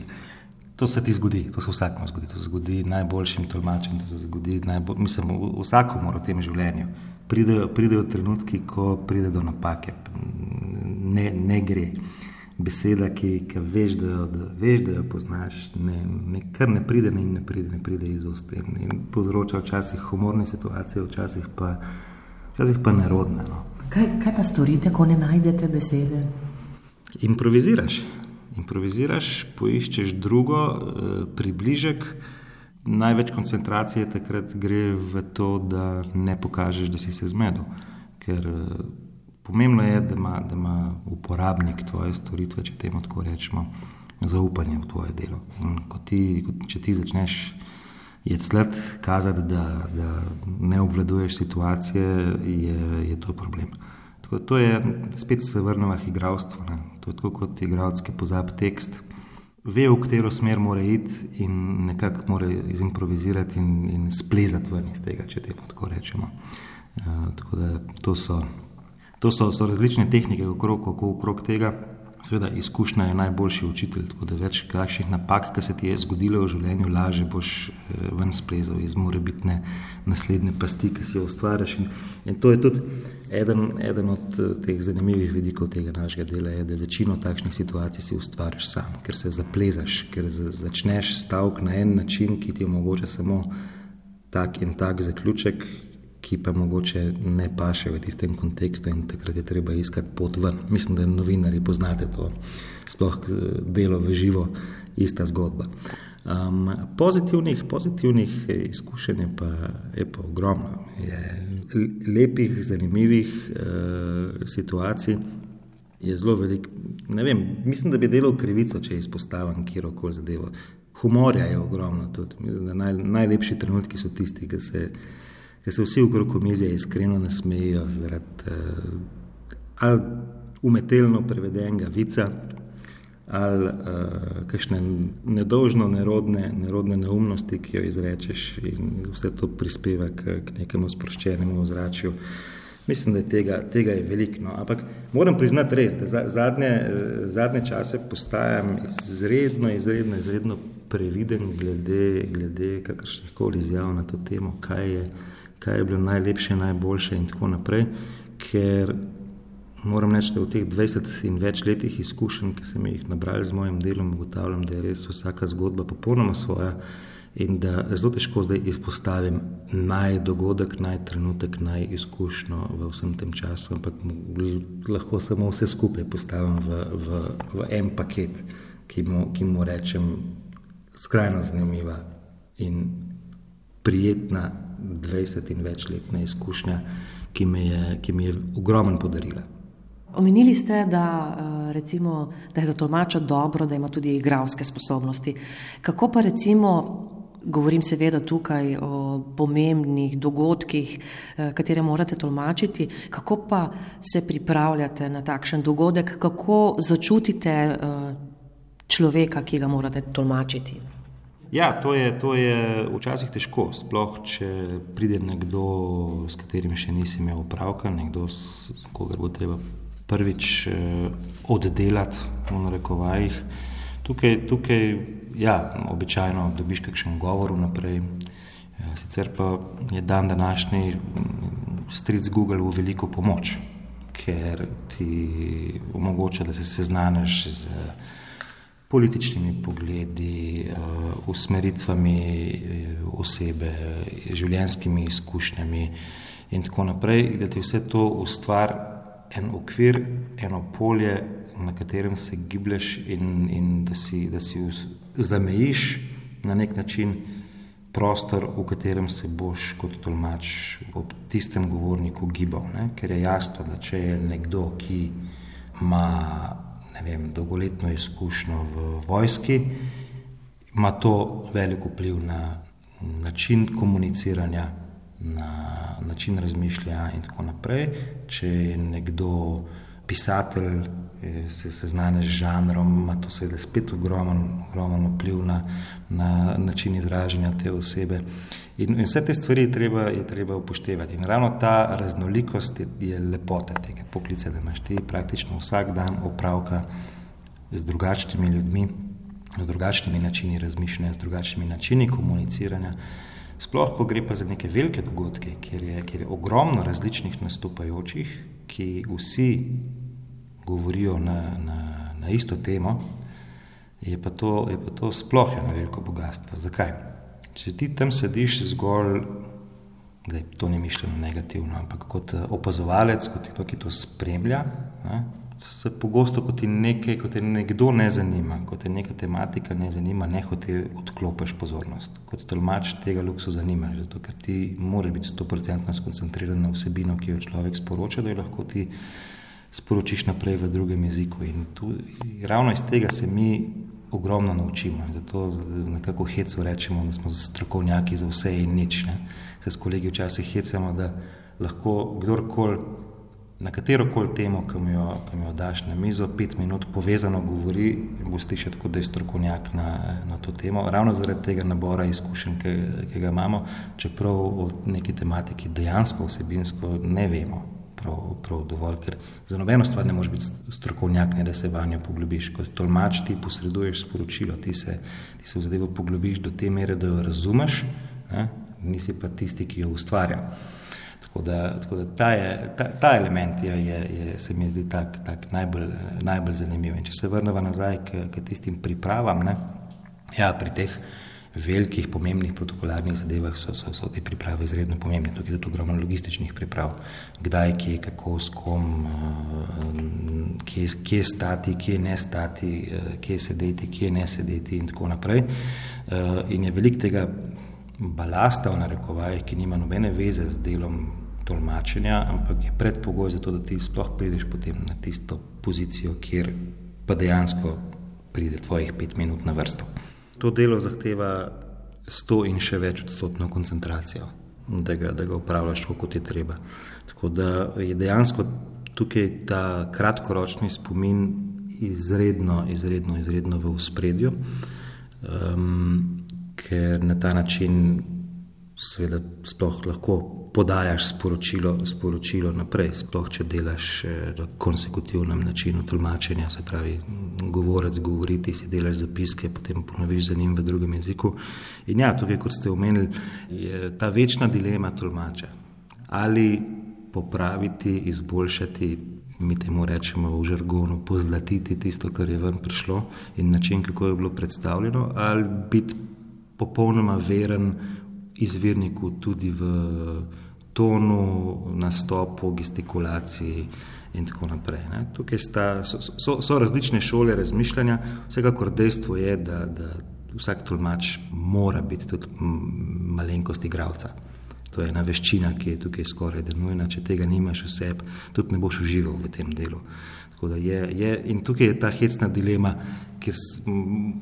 To se ti zgodi, to se vsakmu zgodi, to se zgodi najboljšim tolmačem, to se zgodi najbolj, mislim, vsakomor v tem življenju. Pridejo, pridejo trenutki, ko pride do napake, ne, ne gre. Beseda, ki, ki veš, da, da, veš, da jo poznaš, ne, ne, kar ne pride, ne, ne pride, ne pride iz ust. In povzroča včasih humorne situacije, včasih pa, včasih pa nerodne. No.
Kaj, kaj pa storite, ko ne najdete besede?
Improviziraš improviziraš, poiščeš drugo, eh, približek. Največ koncentracije takrat gre v to, da ne pokažeš, da si se zmedel. Ker eh, pomembno je, da ima, da ima uporabnik tvoje storitve, če temu tako rečemo, zaupanje v tvoje delo. In ko ti, če ti začneš je sled kazati, da, da ne obvladuješ situacije, je, je to problem. Tako, to je spet se vrnemo k igralstvu. To je tako kot igralec, ki pozabi tekst, ve, v katero smer mora iti in nekako mora izimprovizirati in, in splezati ven iz tega, če temu tako rečemo. Uh, tako da to so, to so, so različne tehnike, okrog, okrog tega. Sveda, izkušnja je najboljši učitelj, tako da več kakšnih napak, ki se ti je zgodilo v življenju, lažje boš eh, ven splezal iz morebitne naslednje pasti, ki si jo ustvariš. In, in to je tudi eden, eden od eh, teh zanimivih vidikov tega našega dela, je, da večino takšnih situacij si ustvariš sam, ker se zaplezaš, ker začneš stavek na en način, ki ti omogoča samo tak in tak zaključek, ki pa mogoče ne paše v tistem kontekstu in takrat je treba iskati pot ven. Mislim, da novinari poznate to, sploh delo v živo, ista zgodba. Um, pozitivnih, pozitivnih izkušenj je pa, je pa ogromno. Je lepih, zanimivih uh, situacij je zelo veliko. Mislim, da bi delal krivico, če izpostavim kjerkoli zadevo. Humorja je ogromno tudi. Naj, najlepši trenutki so tisti, ki se, ki se vsi okrog komizije iskreno nasmejijo zaradi uh, ali umetelno prevedenega vica ali uh, kakšne nedolžno nerodne, nerodne neumnosti, ki jo izrečeš in vse to prispeva k, k nekemu sproščenemu ozračju. Mislim, da je tega, tega je veliko. No. Ampak moram priznati res, da zadnje, zadnje čase postajam izredno, izredno, izredno previden glede, glede kakršnih koli izjav na to temo, kaj je, kaj je bilo najlepše, najboljše in tako naprej. Ker moram reči, da v teh 20 in več letih izkušenj, ki sem jih nabral z mojim delom, ugotavljam, da je res vsaka zgodba popolnoma svoja in da zelo težko zdaj izpostavim naj dogodek, naj trenutek, naj izkušnjo v vsem tem času, ampak lahko samo vse skupaj postavim v, v, v en paket, ki mu, ki mu rečem skrajno zanimiva in prijetna 20 in večletna izkušnja, ki mi je, ki mi je ogromen podarila.
Omenili ste, da, eh, recimo, da je za tolmača dobro, da ima tudi igralske sposobnosti. Kako pa recimo Govorim seveda tukaj o pomembnih dogodkih, eh, katere morate tolmačiti. Kako pa se pripravljate na takšen dogodek, kako začutite eh, človeka, ki ga morate tolmačiti?
Ja, to je, to je včasih težko, sploh če pride nekdo, s katerim še nisi imel opravka, nekdo, s kogar bo treba prvič eh, oddelati, v narekovajih. Tukaj, tukaj ja, običajno dobiš kakšen govor vnaprej. Ja, sicer pa je dan današnji stric Google v veliko pomoč, ker ti omogoča, da se seznaneš z političnimi pogledi, eh, usmeritvami eh, osebe, življenjskimi izkušnjami in tako naprej, da ti vse to ustvar en okvir, eno polje, na katerem se giblješ in, in da si, da si zamejiš na nek način prostor, v katerem se boš kot tolmač ob tistem govorniku gibal. Ne? Ker je jasno, da če je nekdo, ki ima vem, dolgoletno izkušnjo v vojski, ima to velik vpliv na način komuniciranja, na način razmišljanja in tako naprej. Če je nekdo pisatelj, se seznane z žanrom, ima to seveda spet ogromen, ogromen vpliv na, na način izražanja te osebe. In, in vse te stvari je treba, je treba upoštevati. In ravno ta raznolikost je, je lepota tega poklica, da imaš ti praktično vsak dan opravka z drugačnimi ljudmi, z drugačnimi načini razmišljanja, z drugačnimi načini komuniciranja. Sploh, ko gre pa za neke velike dogodke, kjer je, kjer je ogromno različnih nastopajočih, ki vsi govorijo na, na, na isto temo, je pa, to, je pa to sploh eno veliko bogatstvo. Zakaj? Če ti tam sediš zgolj, da to ni mišljeno negativno, ampak kot eh, opazovalec, kot nekdo, ki to spremlja, ne, se pogosto, kot ti nekaj, kot te nekdo ne zanima, kot te neka tematika ne zanima, ne hoče odklopiš pozornost. Kot tolmač tega luksu zanima, zato ker ti moraš biti 100% skoncentriran na vsebino, ki jo človek sporoča, da jo lahko ti sporočiš naprej v drugem jeziku. In tu, ravno iz tega se mi ogromno naučimo. Zato nekako hecu rečemo, da smo strokovnjaki za vse in nič. Ne. Se s kolegi včasih hecamo, da lahko kdorkoli na katero koli temo, ki mi, jo, ki mi jo daš na mizo, pet minut povezano govori in bo slišati, kot da je strokovnjak na, na to temo. Ravno zaradi tega nabora izkušenj, ki, ki ga imamo, čeprav o neki tematiki dejansko vsebinsko ne vemo prav, prav dovolj, ker za nobeno stvar ne moreš biti strokovnjak, ne da se vanjo poglobiš. Kot tolmač ti posreduješ sporočilo, ti se, ti se v zadevo poglobiš do te mere, da jo razumeš, ne? nisi pa tisti, ki jo ustvarja. Tako da, tako da ta, je, ta, ta element je, je, je, se mi zdi tak, tak najbolj, najbolj zanimiv. In če se vrnemo nazaj k, k tistim pripravam, ne? ja, pri teh velikih, pomembnih protokolarnih zadevah so, so, so te priprave izredno pomembne. Tukaj je tudi ogromno logističnih priprav, kdaj, kje, kako, s kom, uh, kje, kje stati, kje ne stati, uh, kje sedeti, kje ne sedeti in tako naprej. Uh, in je velik tega balasta v narekovajih, ki nima nobene veze z delom tolmačenja, ampak je predpogoj za to, da ti sploh prideš potem na tisto pozicijo, kjer pa dejansko pride tvojih pet minut na vrsto. To delo zahteva sto in še več odstotno koncentracijo, da ga, da ga upravljaš tako, kot je treba. Tako da je dejansko tukaj ta kratkoročni spomin izredno, izredno, izredno v uspredju, um, ker na ta način seveda sploh lahko podajaš sporočilo, sporočilo naprej, sploh če delaš v konsekutivnem načinu tolmačenja, se pravi, govorec govoriti, si delaš zapiske, potem ponoviš za njim v drugem jeziku. In ja, tukaj, kot ste omenili, je ta večna dilema tolmača. Ali popraviti, izboljšati, mi temu rečemo v žargonu, pozlatiti tisto, kar je ven prišlo in način, kako je bilo predstavljeno, ali biti popolnoma veren izvirniku tudi v tonu, nastopu, gestikulaciji in tako naprej. Ne. Tukaj sta, so, so, so različne šole razmišljanja, vsekakor dejstvo je, da, da vsak tolmač mora biti tudi malenkost igravca. To je ena veščina, ki je tukaj skoraj denujna, če tega nimaš vse, tudi ne boš užival v tem delu. Je, je, in tukaj je ta hecna dilema, ker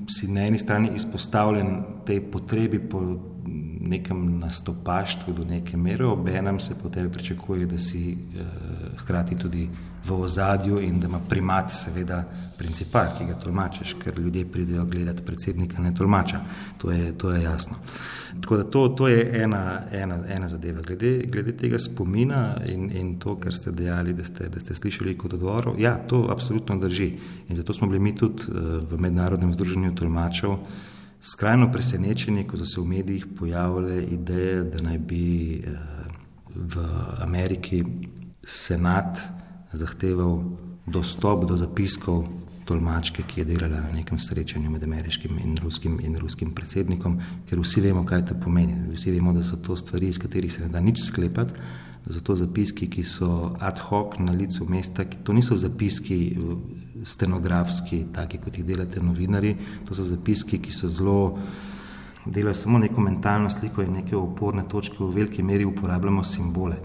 si na eni strani izpostavljen tej potrebi po nekem nastopaštvu do neke mere, obenem se po tebi pričakuje, da si eh, hkrati tudi v ozadju in da ima primat seveda principal, ki ga tolmačeš, ker ljudje pridejo gledati predsednika, ne tolmača. To je, to je jasno. Tako da to, to je ena, ena, ena zadeva. Glede, glede tega spomina in, in to, kar ste dejali, da ste, da ste slišali kot odgovor, ja, to absolutno drži. In zato smo bili mi tudi eh, v Mednarodnem združenju tolmačev skrajno presenečeni, ko so se v medijih pojavile ideje, da naj bi eh, v Ameriki senat zahteval dostop do zapiskov tolmačke, ki je delala na nekem srečanju med ameriškim in ruskim, in ruskim predsednikom, ker vsi vemo, kaj to pomeni. Vsi vemo, da so to stvari, iz katerih se ne da nič sklepati. Zato zapiski, ki so ad hoc na licu mesta, ki to niso zapiski stenografski, taki kot jih delate novinari, to so zapiski, ki so zelo, delajo samo neko mentalno sliko in neke oporne točke, v veliki meri uporabljamo simbole.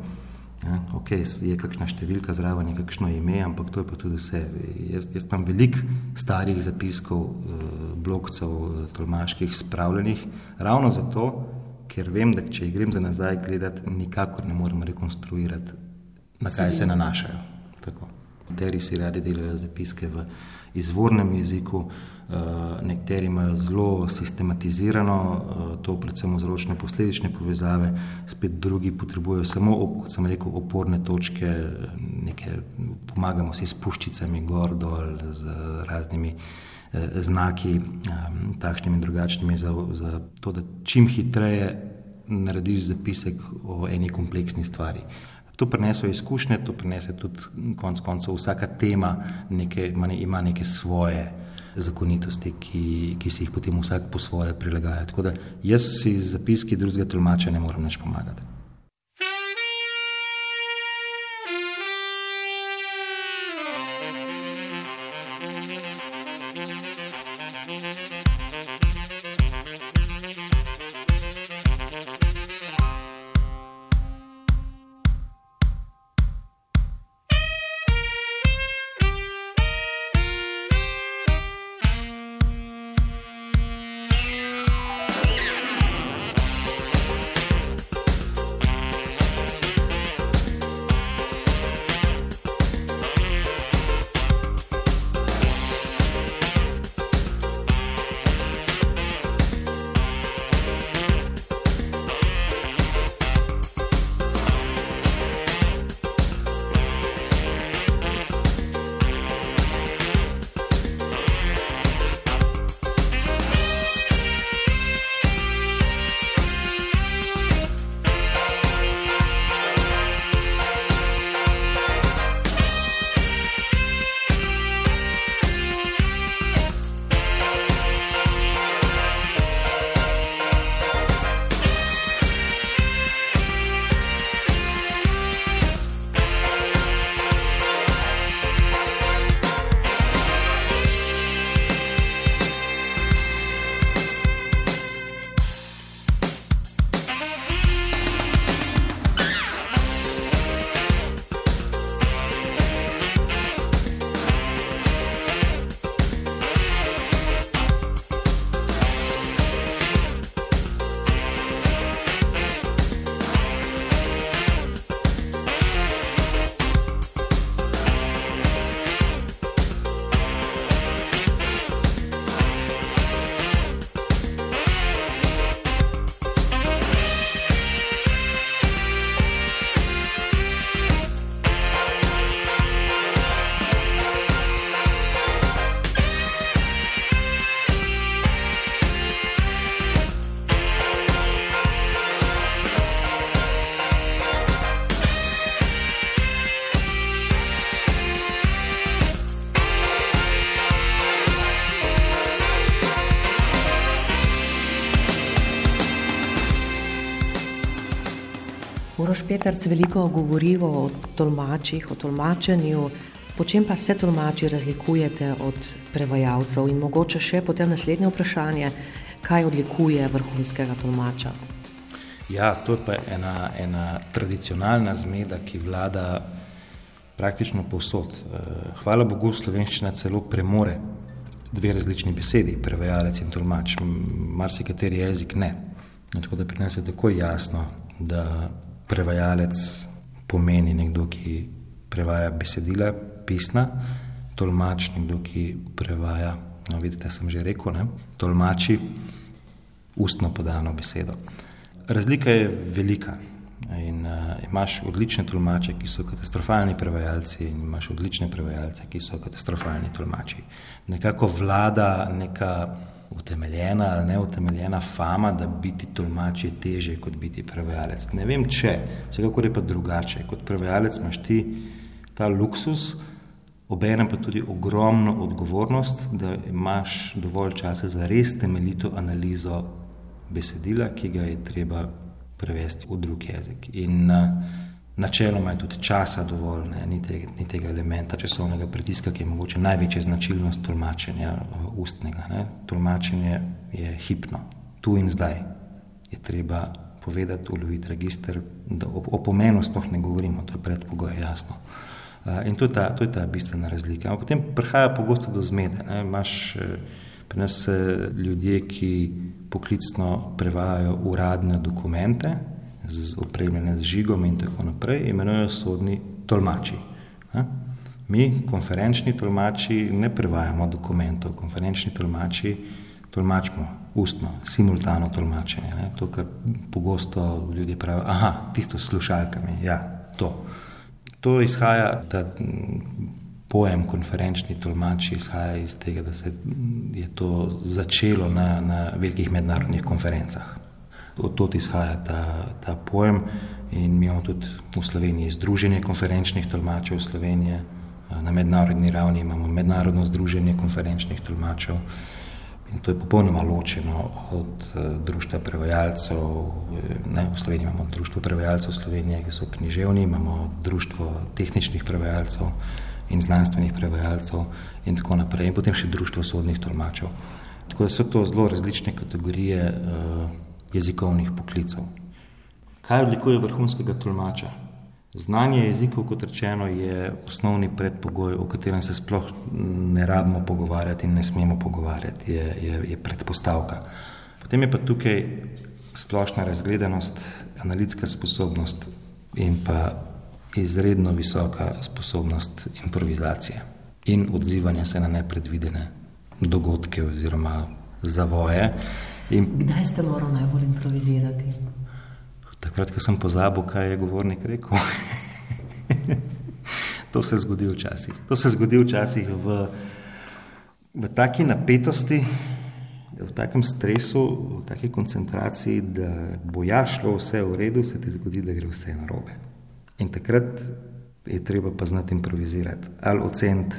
Ja, ok, je kakšna številka zraven, je kakšno ime, ampak to je pa tudi vse. Jaz, jaz imam veliko starih zapiskov, eh, blokcev, eh, tolmaških, spravljenih, ravno zato, ker vem, da če jih grem za nazaj gledati, nikakor ne morem rekonstruirati, na kaj se nanašajo. Nekateri si radi delajo zapiske v izvornem jeziku, uh, nekateri imajo zelo sistematizirano, uh, to predvsem vzročne posledične povezave, spet drugi potrebujejo samo, kot sem rekel, oporne točke, nekaj pomagamo si s puščicami gor dol, z raznimi uh, znaki, takšnimi in drugačnimi, za, za to, da čim hitreje narediš zapisek o eni kompleksni stvari. To prenese izkušnje, to prenese tudi konec koncev vsaka tema, neke, ima neke svoje zakonitosti, ki, ki si jih potem vsak po svoje prilagaja. Tako da jaz si z zapiski drugega tolmača ne morem več pomagati.
Petrc veliko govori o tolmačih, o tolmačenju. Po čem pa se tolmači razlikujete od prevajalcev? In mogoče še potem naslednje vprašanje, kaj odlikuje vrhunskega tolmača?
Ja, to je pa ena, ena tradicionalna zmeda, ki vlada praktično povsod. Eh, hvala Bogu, slovenščina celo premore dve različni besedi, prevajalec in tolmač, marsikateri jezik ne. Tako da pri nas je tako jasno, da prevajalec pomeni nekdo, ki prevaja besedila, pisna, tolmač nekdo, ki prevaja, no vidite, sem že rekel, ne, tolmači ustno podano besedo. Razlika je velika. In uh, imaš odlične tolmače, ki so katastrofalni prevajalci, in imaš odlične prevajalce, ki so katastrofalni tolmači. Nekako vlada neka utemeljena ali neutemeljena fama, da biti tolmač je teže kot biti prevajalec. Ne vem, če, vsekakor je pa drugače. Kot prevajalec imaš ti ta luksus, obenem pa tudi ogromno odgovornost, da imaš dovolj časa za res temeljito analizo besedila, ki ga je treba prevesti v drug jezik. In uh, načeloma je tudi časa dovolj, ne, ni, tega, ni tega elementa časovnega pritiska, ki je mogoče največja značilnost tolmačenja uh, ustnega. Ne. Tolmačenje je hipno, tu in zdaj je treba povedati, uloviti registr, da o, o pomenu sploh ne govorimo, to je predpogoj, jasno. Uh, in to je, ta, to je ta bistvena razlika. Ampak potem prihaja pogosto do zmede. Ne. Imaš, uh, Pri nas ljudje, ki poklicno prevajajo uradne dokumente, opremljene z žigom in tako naprej, imenujejo sodni tolmači. Mi, konferenčni tolmači, ne prevajamo dokumentov, konferenčni tolmači tolmačimo ustno, simultano tolmačenje. Ne? To, kar pogosto ljudje pravijo, aha, tisto s slušalkami, ja, to. To izhaja, da pojem konferenčni tolmači izhaja iz tega, da se je to začelo na, na velikih mednarodnih konferencah. Od tod izhaja ta, ta pojem in mi imamo tudi v Sloveniji združenje konferenčnih tolmačev Slovenije. Na mednarodni ravni imamo mednarodno združenje konferenčnih tolmačev in to je popolnoma ločeno od društva prevajalcev. Ne, v Sloveniji imamo društvo prevajalcev Slovenije, ki so književni, imamo društvo tehničnih prevajalcev, in znanstvenih prevajalcev in tako naprej, in potem še društvo sodnih tolmačev. Tako da so to zelo različne kategorije uh, jezikovnih poklicov. Kaj odlikuje vrhunskega tolmača? Znanje jezikov, kot rečeno, je osnovni predpogoj, o katerem se sploh ne rabimo pogovarjati in ne smemo pogovarjati, je, je, je predpostavka. Potem je pa tukaj splošna razgledanost, analitska sposobnost in pa izredno visoka sposobnost improvizacije in odzivanja se na nepredvidene dogodke oziroma zavoje. In
Kdaj ste morali najbolj improvizirati?
Takrat, ko sem pozabil, kaj je govornik rekel. to se zgodi včasih. To se zgodi včasih v, v taki napetosti, v takem stresu, v taki koncentraciji, da bo ja šlo vse v redu, se ti zgodi, da gre vse narobe. In takrat je treba pa znati improvizirati ali oceniti,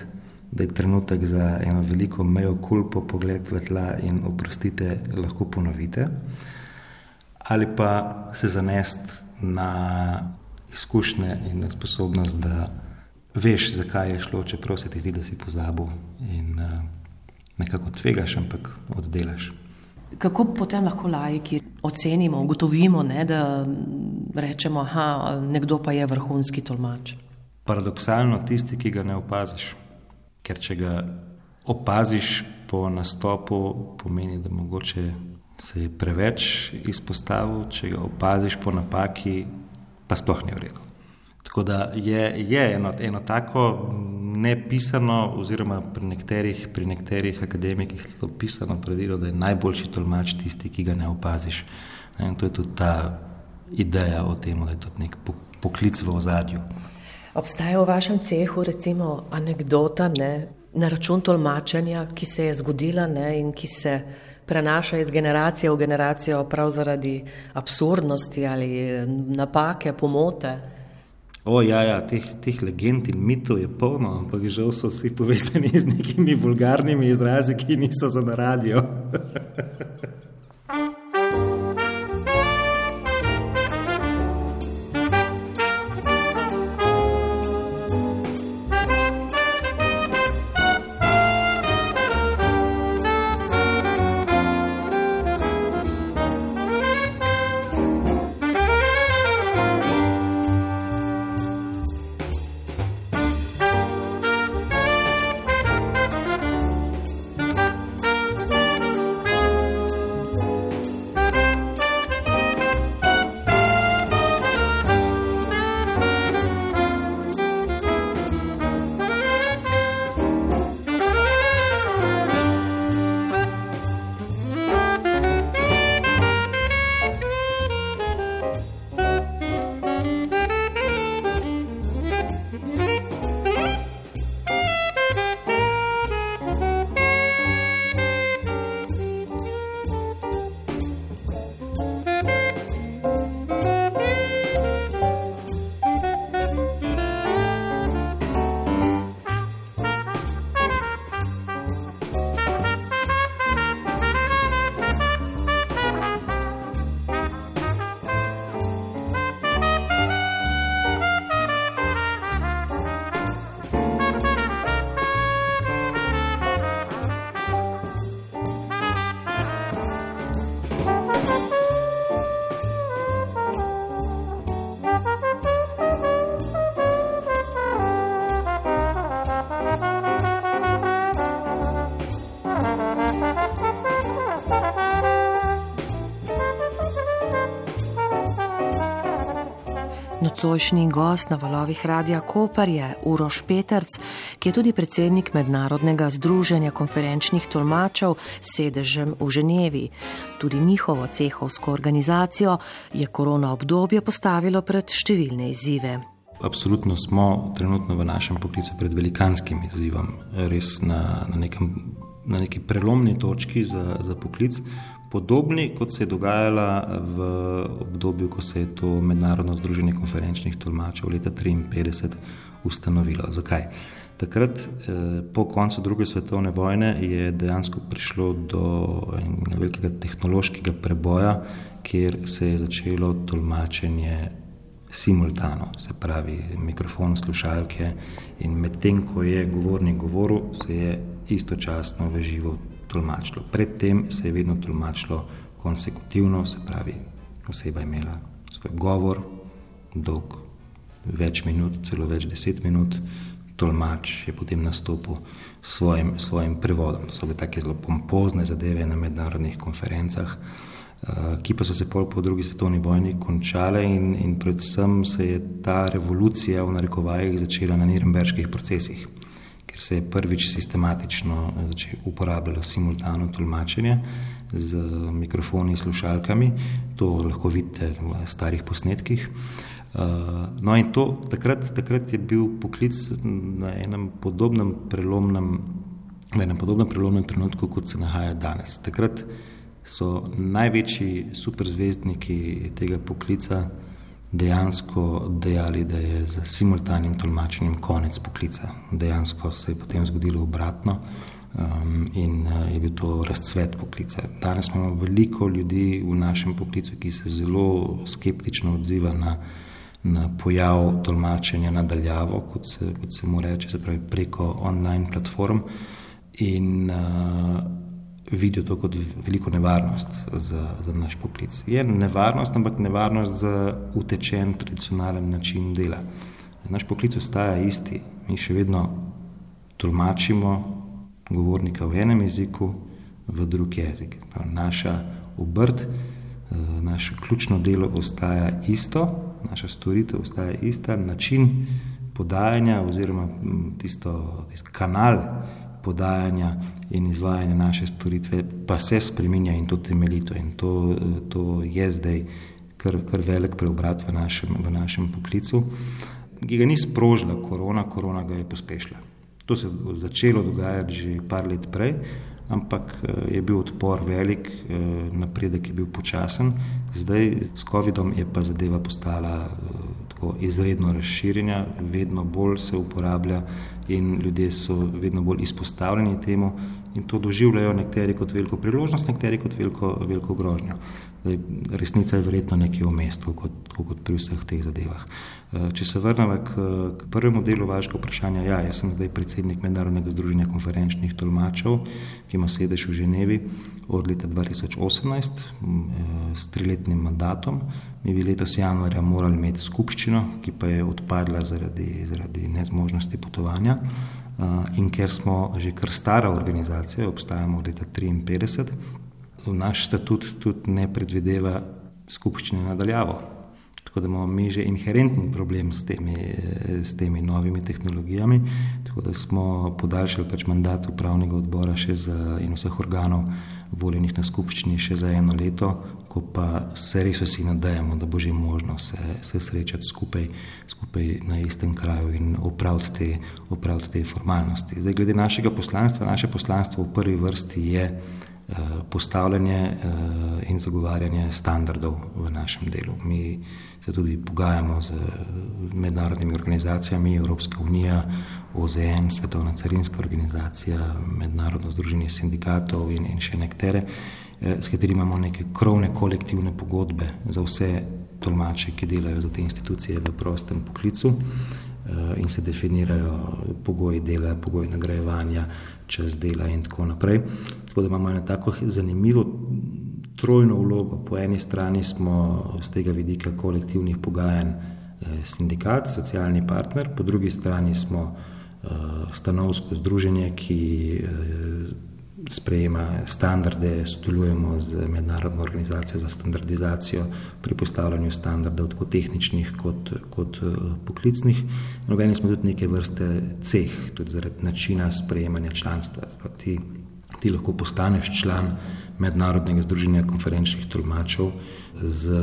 da je trenutek za eno veliko mejo kulpo pogled v tla in oprostite, lahko ponovite, ali pa se zanest na izkušnje in na sposobnost, da veš, zakaj je šlo, čeprav se ti zdi, da si pozabil in uh, nekako tvegaš, ampak oddelaš.
Kako potem lahko lajki ocenimo, ugotovimo, ne, da rečemo, da nekdo pa je vrhunski tolmač?
Paradoksalno tisti, ki ga ne opaziš. Ker če ga opaziš po nastopu, pomeni, da mogoče se je preveč izpostavil, če ga opaziš po napaki, pa sploh ni v redu. Tako da je, je eno, eno tako nepisano, oziroma pri nekaterih, pri nekaterih akademikih je to pisano pravilo, da je najboljši tolmač tisti, ki ga ne opaziš. In to je tudi ta ideja o tem, da je to nek poklic v ozadju.
Obstaja v vašem cehu recimo anekdota ne, na račun tolmačenja, ki se je zgodila ne, in ki se prenaša iz generacije v generacijo prav zaradi absurdnosti ali napake, pomote.
O, ja, ja, teh, teh legend in mitov je polno, ampak žal so vsi povezani z nekimi vulgarnimi izrazi, ki niso za radio.
Nocojšnji gost na valovih Radia Koper je Uroš Peterc, ki je tudi predsednik Mednarodnega združenja konferenčnih tolmačev s sedežem v Ženevi. Tudi njihovo cehovsko organizacijo je korona obdobje postavilo pred številne izzive.
Absolutno smo trenutno v našem poklicu pred velikanskim izzivom, res na, na, nekem, na neki prelomni točki za, za poklic podobni, kot se je dogajala v obdobju, ko se je to Mednarodno združenje konferenčnih tolmačev leta 1953 ustanovilo. Zakaj? Takrat, eh, po koncu druge svetovne vojne, je dejansko prišlo do velikega tehnološkega preboja, kjer se je začelo tolmačenje simultano, se pravi mikrofon, slušalke in medtem, ko je govornik govoril, se je istočasno v živo tolmačilo. Predtem se je vedno tolmačilo konsekutivno, se pravi, oseba je imela svoj govor, dolg več minut, celo več deset minut, tolmač je potem nastopil s svojim, svojim prevodom. To so bile take zelo pompozne zadeve na mednarodnih konferencah, eh, ki pa so se pol po drugi svetovni vojni končale in, in predvsem se je ta revolucija v narekovajih začela na Nirnberških procesih se je prvič sistematično uporabljalo simultano tolmačenje z mikrofoni in slušalkami. To lahko vidite v starih posnetkih. Uh, no, in to takrat, takrat je bil poklic na enem podobnem prelomnem, v enem podobnem prelomnem trenutku, kot se nahaja danes. Takrat so največji superzvezdniki tega poklica dejansko dejali, da je z simultanim tolmačenjem konec poklica. Dejansko se je potem zgodilo obratno um, in uh, je bil to razcvet poklica. Danes imamo veliko ljudi v našem poklicu, ki se zelo skeptično odziva na, na pojav tolmačenja nadaljavo, kot se, kot se mu reče, se pravi preko online platform. In, uh, vidijo to kot veliko nevarnost za, za naš poklic. Je nevarnost, ampak nevarnost za utečen tradicionalen način dela. Naš poklic ostaja isti. Mi še vedno tolmačimo govornika v enem jeziku, v drug jezik. Naša obrt, eh, naše ključno delo ostaja isto, naša storitev ostaja ista, način podajanja oziroma tisto, tisto kanal podajanja in izvajanja naše storitve pa se spreminja in to temeljito. In to, to je zdaj kar, kar velik preobrat v našem, v našem poklicu, ki ga ni sprožila korona, korona ga je pospešila. To se je začelo dogajati že par let prej, ampak je bil odpor velik, napredek je bil počasen, zdaj s COVID-om je pa zadeva postala tako izredno razširjena, vedno bolj se uporablja in ljudje so vedno bolj izpostavljeni temu in to doživljajo nekateri kot veliko priložnost, nekateri kot veliko, veliko grožnjo. Zdaj, resnica je verjetno nekje v mestu, kot, kot pri vseh teh zadevah. Eh, če se vrnemo k, k prvemu delu vašega vprašanja, ja, jaz sem zdaj predsednik Mednarodnega združenja konferenčnih tolmačev, ki ima sedež v Ženevi od leta 2018 eh, s triletnim mandatom. Mi bi letos januarja morali imeti skupščino, ki pa je odpadla zaradi, zaradi nezmožnosti potovanja. Uh, in ker smo že kar stara organizacija, obstajamo od leta 1953, naš statut tudi ne predvideva skupščine nadaljavo. Tako da imamo mi že inherentni problem s temi, s temi novimi tehnologijami, tako da smo podaljšali pač mandat upravnega odbora še za in vseh organov voljenih na skupščini še za eno leto, ko pa se res vsi nadejamo, da bo že možno se, se srečati skupaj, skupaj na istem kraju in opraviti te, opraviti te formalnosti. Zdaj, glede našega poslanstva, naše poslanstvo v prvi vrsti je eh, postavljanje eh, in zagovarjanje standardov v našem delu. Mi se tudi pogajamo z mednarodnimi organizacijami, Evropska unija, OZN, Svetovna carinska organizacija, Mednarodno združenje sindikatov in, in še nekatere, eh, s katerimi imamo neke krovne kolektivne pogodbe za vse tolmače, ki delajo za te institucije v prostem poklicu eh, in se definirajo pogoji dela, pogoji nagrajevanja, čas dela in tako naprej. Tako da imamo eno tako zanimivo trojno vlogo. Po eni strani smo z tega vidika kolektivnih pogajanj eh, sindikat, socialni partner, po drugi strani smo Eh, stanovsko združenje, ki eh, sprejema standarde, sodelujemo z mednarodno organizacijo za standardizacijo pri postavljanju standardov, tako tehničnih kot, kot eh, poklicnih. Nobeni smo tudi neke vrste ceh, tudi zaradi načina sprejemanja članstva. Ti, ti lahko postaneš član mednarodnega združenja konferenčnih tolmačev z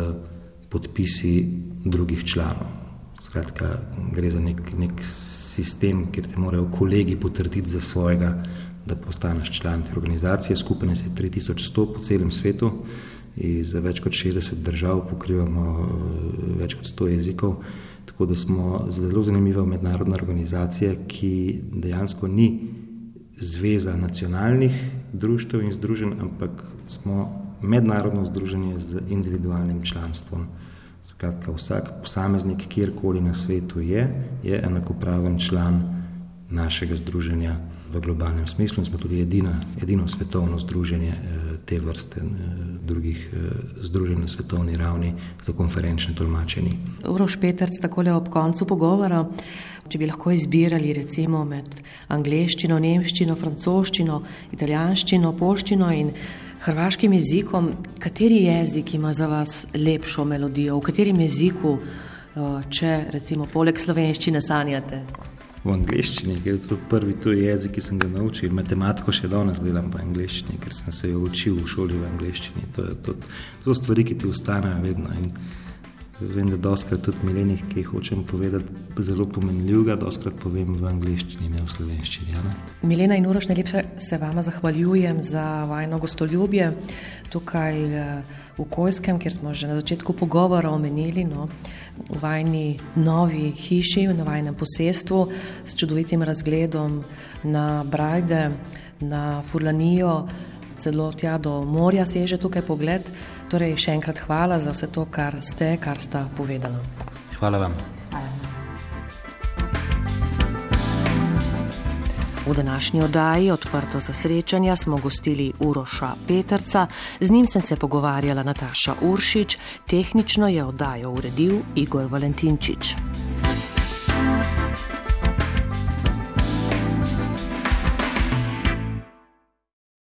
podpisi drugih članov. Skratka, gre za nek, nek sistem, kjer te morajo kolegi potrditi za svojega da postaneš član te organizacije. Skupaj nas je 3100 po celem svetu in za več kot 60 držav pokrivamo eh, več kot 100 jezikov. Tako da smo zelo zanimiva mednarodna organizacija, ki dejansko ni zveza nacionalnih društev in združenj, ampak smo mednarodno združenje z individualnim članstvom. Skratka, vsak posameznik, kjerkoli na svetu je, je enakopraven član našega združenja v globalnem smislu in smo tudi edina, edino svetovno združenje eh, te vrste eh, drugih eh, združenj na svetovni ravni za konferenčne tolmačenje.
Uroš Petrc, takole ob koncu pogovora, če bi lahko izbirali recimo med angleščino, nemščino, francoščino, italijanščino, polščino in hrvaškim jezikom, kateri jezik ima za vas lepšo melodijo, v katerem jeziku, če recimo poleg slovenščine sanjate?
V angleščini, ker je to prvi tuji jezik, ki sem ga naučil. Matematiko še danes delam v angleščini, ker sem se jo učil v šoli v angleščini. To, to, to so stvari, ki ti ostanejo vedno. In vem, da doskrat tudi milenih, ki jih hočem povedati, zelo pomenljivega, doskrat povem v angleščini, ne v slovenščini. Ja, ne?
Milena in Uroš, najlepše se vama zahvaljujem za vajno gostoljubje tukaj. Uh, v Kojskem, kjer smo že na začetku pogovora omenili, no, v vajni novi hiši, v vajnem posestvu s čudovitim razgledom na Brajde, na Furlanijo, celo tja do morja seže tukaj pogled. Torej, še enkrat hvala za vse to, kar ste, kar sta povedala.
Hvala vam.
V današnji oddaji Odprto za srečanja smo gostili Uroša Petrca, z njim sem se pogovarjala Nataša Uršič, tehnično je oddajo uredil Igor Valentinčič.